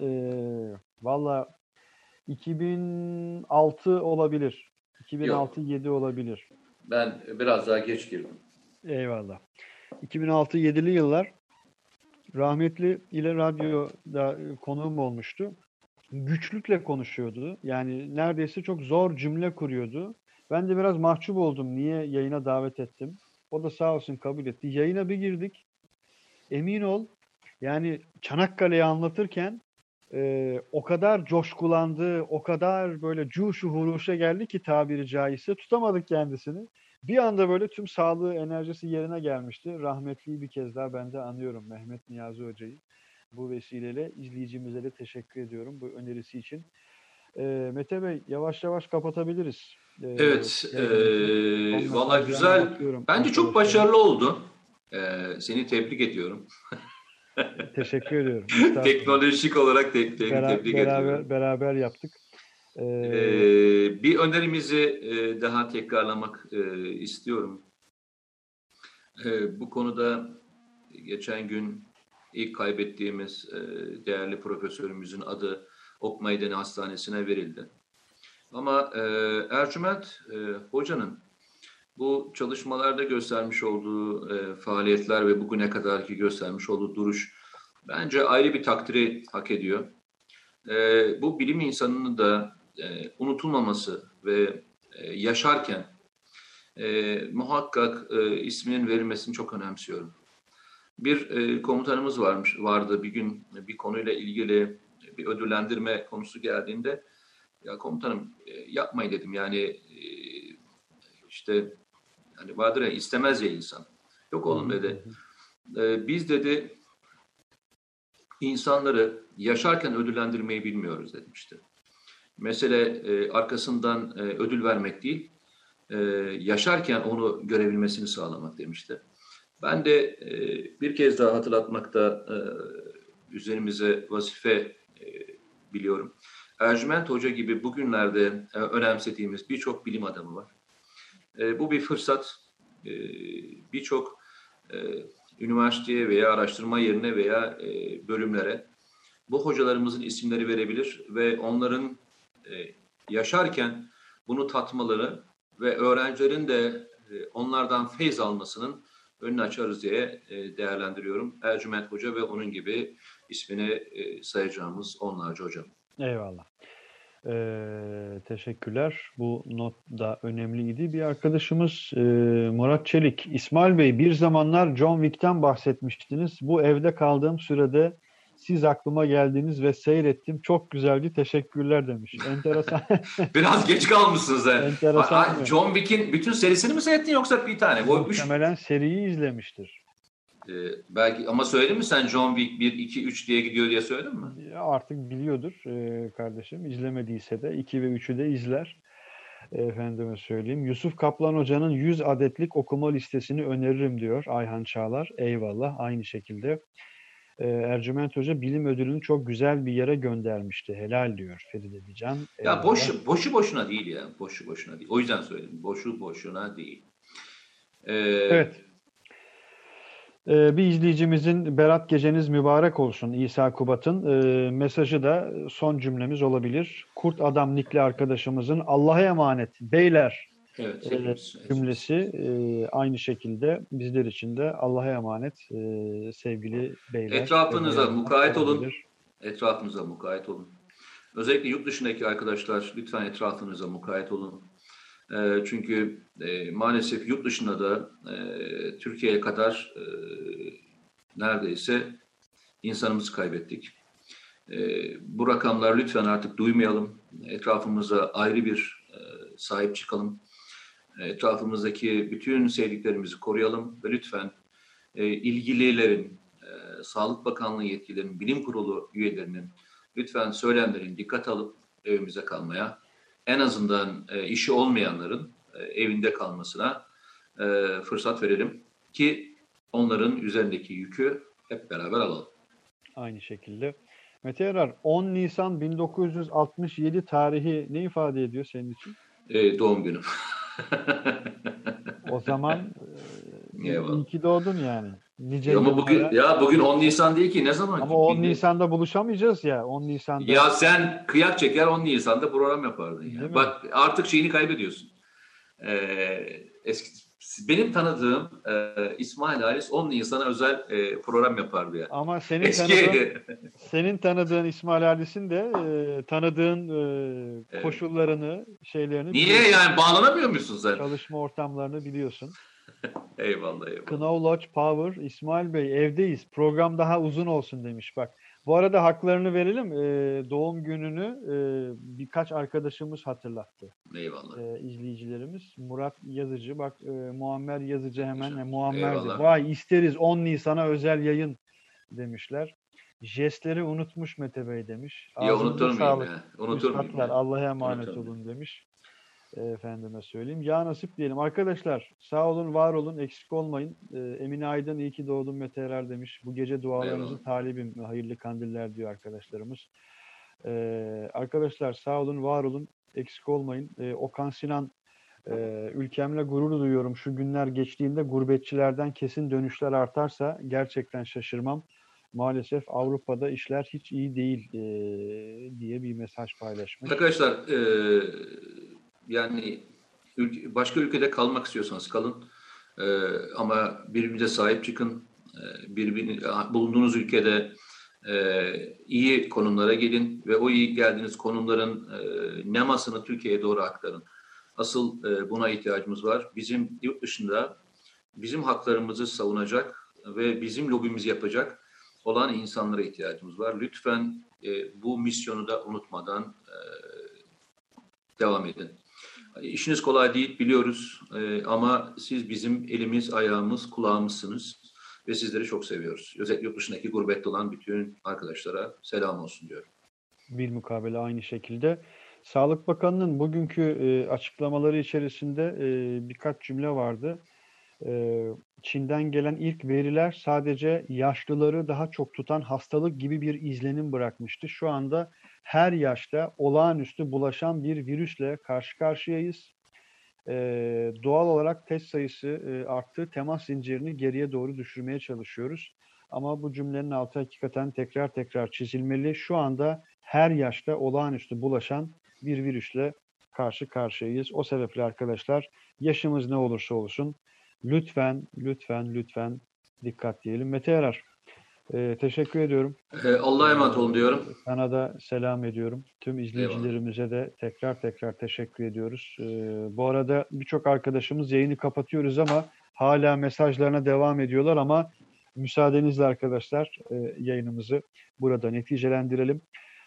E, Valla 2006 olabilir. 2006-7 olabilir. Ben biraz daha geç girdim. Eyvallah. 2006-7'li yıllar rahmetli ile radyoda konuğum olmuştu. Güçlükle konuşuyordu. Yani neredeyse çok zor cümle kuruyordu. Ben de biraz mahcup oldum. Niye yayına davet ettim? O da sağ olsun kabul etti. Yayına bir girdik. Emin ol yani Çanakkale'yi anlatırken e, o kadar coşkulandı, o kadar böyle cuşu huruşa geldi ki tabiri caizse tutamadık kendisini. Bir anda böyle tüm sağlığı, enerjisi yerine gelmişti. Rahmetliyi bir kez daha ben de anıyorum Mehmet Niyazi Hoca'yı. Bu vesileyle izleyicimize de teşekkür ediyorum bu önerisi için. E, Mete Bey yavaş yavaş kapatabiliriz. Evet, e, valla güzel. Bence çok başarılı oldu. E, seni tebrik ediyorum. [LAUGHS] Teşekkür ediyorum. [LAUGHS] Teknolojik olarak te- te- Bera- tebrik beraber, ediyorum. Beraber yaptık. Ee, ee, bir önerimizi e, daha tekrarlamak e, istiyorum. E, bu konuda geçen gün ilk kaybettiğimiz e, değerli profesörümüzün adı Ok Meydanı Hastanesi'ne verildi. Ama e, Ercüment e, Hoca'nın bu çalışmalarda göstermiş olduğu e, faaliyetler ve bugüne kadarki göstermiş olduğu duruş bence ayrı bir takdiri hak ediyor. E, bu bilim insanının da e, unutulmaması ve e, yaşarken e, muhakkak e, isminin verilmesini çok önemsiyorum. Bir e, komutanımız varmış vardı bir gün bir konuyla ilgili bir ödüllendirme konusu geldiğinde ya komutanım e, yapmayın dedim yani e, işte Hani vardır ya istemez ya insan. Yok oğlum dedi. E, biz dedi insanları yaşarken ödüllendirmeyi bilmiyoruz demişti. Mesele arkasından ödül vermek değil, yaşarken onu görebilmesini sağlamak demişti. Ben de bir kez daha hatırlatmakta üzerimize vazife biliyorum. Ercüment Hoca gibi bugünlerde e, önemsediğimiz birçok bilim adamı var. E, bu bir fırsat. E, birçok e, üniversiteye veya araştırma yerine veya e, bölümlere bu hocalarımızın isimleri verebilir ve onların e, yaşarken bunu tatmaları ve öğrencilerin de e, onlardan feyz almasının önünü açarız diye e, değerlendiriyorum. Ercüment Hoca ve onun gibi ismini e, sayacağımız onlarca hocam. Eyvallah. Ee, teşekkürler. Bu not da önemliydi. Bir arkadaşımız e, Murat Çelik. İsmail Bey bir zamanlar John Wick'ten bahsetmiştiniz. Bu evde kaldığım sürede siz aklıma geldiniz ve seyrettim. Çok güzeldi. Teşekkürler demiş. Enteresan. [LAUGHS] Biraz geç kalmışsınız. He. Enteresan. John Wick'in bütün serisini mi seyrettin yoksa bir tane? Bu üç, Muhtemelen seriyi izlemiştir. E, belki ama söyledin mi sen John Wick 1, 2, 3 diye gidiyor diye söyledin mi? Ya Artık biliyordur e, kardeşim. İzlemediyse de 2 ve 3'ü de izler. E, Efendime söyleyeyim. Yusuf Kaplan Hoca'nın 100 adetlik okuma listesini öneririm diyor Ayhan Çağlar. Eyvallah. Aynı şekilde. E, Ercüment Hoca bilim ödülünü çok güzel bir yere göndermişti. Helal diyor Feride Dican. Ya Eyvallah. boş, boşu boşuna değil ya. Boşu boşuna değil. O yüzden söyledim. Boşu boşuna değil. Ee, Evet. Ee, bir izleyicimizin Berat geceniz mübarek olsun İsa Kubat'ın e, mesajı da son cümlemiz olabilir. Kurt Adam Nikli arkadaşımızın Allah'a emanet beyler Evet. e, cümlesi e, aynı şekilde bizler için de Allah'a emanet e, sevgili beyler. Etrafınıza Sevgili mukayyet olun. olabilir. Etrafınıza mukayyet olun. Özellikle yurt dışındaki arkadaşlar lütfen etrafınıza mukayyet olun. Ee, çünkü e, maalesef yurt dışında da e, Türkiye'ye kadar e, neredeyse insanımızı kaybettik. Bu rakamlar lütfen artık duymayalım. Etrafımıza ayrı bir sahip çıkalım. Etrafımızdaki bütün sevdiklerimizi koruyalım ve lütfen ilgililerin, Sağlık Bakanlığı yetkililerinin, bilim kurulu üyelerinin lütfen söylemlerin dikkat alıp evimize kalmaya, en azından e, işi olmayanların e, evinde kalmasına e, fırsat verelim ki onların üzerindeki yükü hep beraber alalım. Aynı şekilde. Mete Yarar 10 Nisan 1967 tarihi ne ifade ediyor senin için? E, doğum günüm. O zaman [LAUGHS] e, iyi ki doğdun yani. Nice Ama bugün ya bugün 10 Nisan değil ki ne zaman? Ama ki? 10 Bir- Nisan'da buluşamayacağız ya. 10 Nisan'da. Ya sen kıyak çeker 10 Nisan'da program yapardın Değil ya. mi? Bak artık şeyini kaybediyorsun. Ee, eski benim tanıdığım e, İsmail Halis 10 Nisan'a özel e, program yapardı ya. Ama senin tanıdığın, Eski [LAUGHS] senin tanıdığın İsmail Halis'in de e, tanıdığın e, Evet. koşullarını, şeylerini Niye biliyorsun. yani bağlanamıyor musun sen? Çalışma ortamlarını biliyorsun. [LAUGHS] Eyvallah eyvallah. Knaw Lodge Power, İsmail Bey evdeyiz. Program daha uzun olsun demiş bak. Bu arada haklarını verelim. E, doğum gününü e, birkaç arkadaşımız hatırlattı. Eyvallah. e, izleyicilerimiz. Murat Yazıcı, bak e, Muammer Yazıcı hemen e, Muammer de. Eyvallah. Vay isteriz 10 Nisan'a özel yayın demişler. Jestleri unutmuş Mete Bey demiş. Ya unutur muyum ya? Unutur muyum? Allah'a emanet Unutur olun demiş. Efendime söyleyeyim. Ya nasip diyelim. Arkadaşlar sağ olun, var olun, eksik olmayın. E, Emine Aydın iyi ki doğdun Mete Erer demiş. Bu gece dualarınızın Eyvallah. talibim. Hayırlı kandiller diyor arkadaşlarımız. E, arkadaşlar sağ olun, var olun, eksik olmayın. E, Okan Sinan e, ülkemle gurur duyuyorum. Şu günler geçtiğinde gurbetçilerden kesin dönüşler artarsa gerçekten şaşırmam. Maalesef Avrupa'da işler hiç iyi değil e, diye bir mesaj paylaşmış. Arkadaşlar e, yani başka ülkede kalmak istiyorsanız kalın. E, ama birbirinize sahip çıkın. E, birbirini, bulunduğunuz ülkede e, iyi konumlara gelin ve o iyi geldiğiniz konumların e, nemasını Türkiye'ye doğru aktarın. Asıl e, buna ihtiyacımız var. Bizim yurt dışında bizim haklarımızı savunacak ve bizim lobimizi yapacak olan insanlara ihtiyacımız var. Lütfen e, bu misyonu da unutmadan e, devam edin. İşiniz kolay değil biliyoruz e, ama siz bizim elimiz, ayağımız, kulağımızsınız ve sizleri çok seviyoruz. Özellikle yurt dışındaki gurbette olan bütün arkadaşlara selam olsun diyorum. Bir mukabele aynı şekilde. Sağlık Bakanı'nın bugünkü e, açıklamaları içerisinde e, birkaç cümle vardı. E, Çin'den gelen ilk veriler sadece yaşlıları daha çok tutan hastalık gibi bir izlenim bırakmıştı. Şu anda her yaşta olağanüstü bulaşan bir virüsle karşı karşıyayız. Ee, doğal olarak test sayısı e, arttı. Temas zincirini geriye doğru düşürmeye çalışıyoruz. Ama bu cümlenin altı hakikaten tekrar tekrar çizilmeli. Şu anda her yaşta olağanüstü bulaşan bir virüsle karşı karşıyayız. O sebeple arkadaşlar yaşımız ne olursa olsun lütfen, lütfen, lütfen dikkat diyelim. Mete Yarar, e, teşekkür ediyorum. Ee, Allah'a emanet olun diyorum. Sana da selam ediyorum. Tüm izleyicilerimize de tekrar tekrar teşekkür ediyoruz. E, bu arada birçok arkadaşımız yayını kapatıyoruz ama hala mesajlarına devam ediyorlar ama müsaadenizle arkadaşlar e, yayınımızı burada neticelendirelim.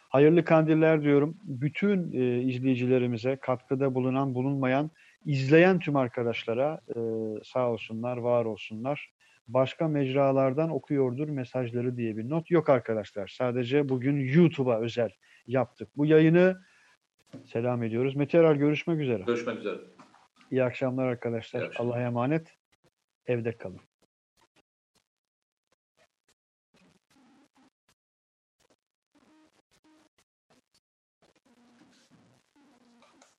Hayırlı kandiller diyorum. Bütün e, izleyicilerimize katkıda bulunan, bulunmayan, izleyen tüm arkadaşlara e, sağ olsunlar, var olsunlar. Başka mecralardan okuyordur mesajları diye bir not yok arkadaşlar. Sadece bugün YouTube'a özel yaptık. Bu yayını selam ediyoruz. Mete Erar görüşmek üzere. Görüşmek üzere. İyi akşamlar arkadaşlar. İyi akşamlar. Allah'a emanet. Evde kalın.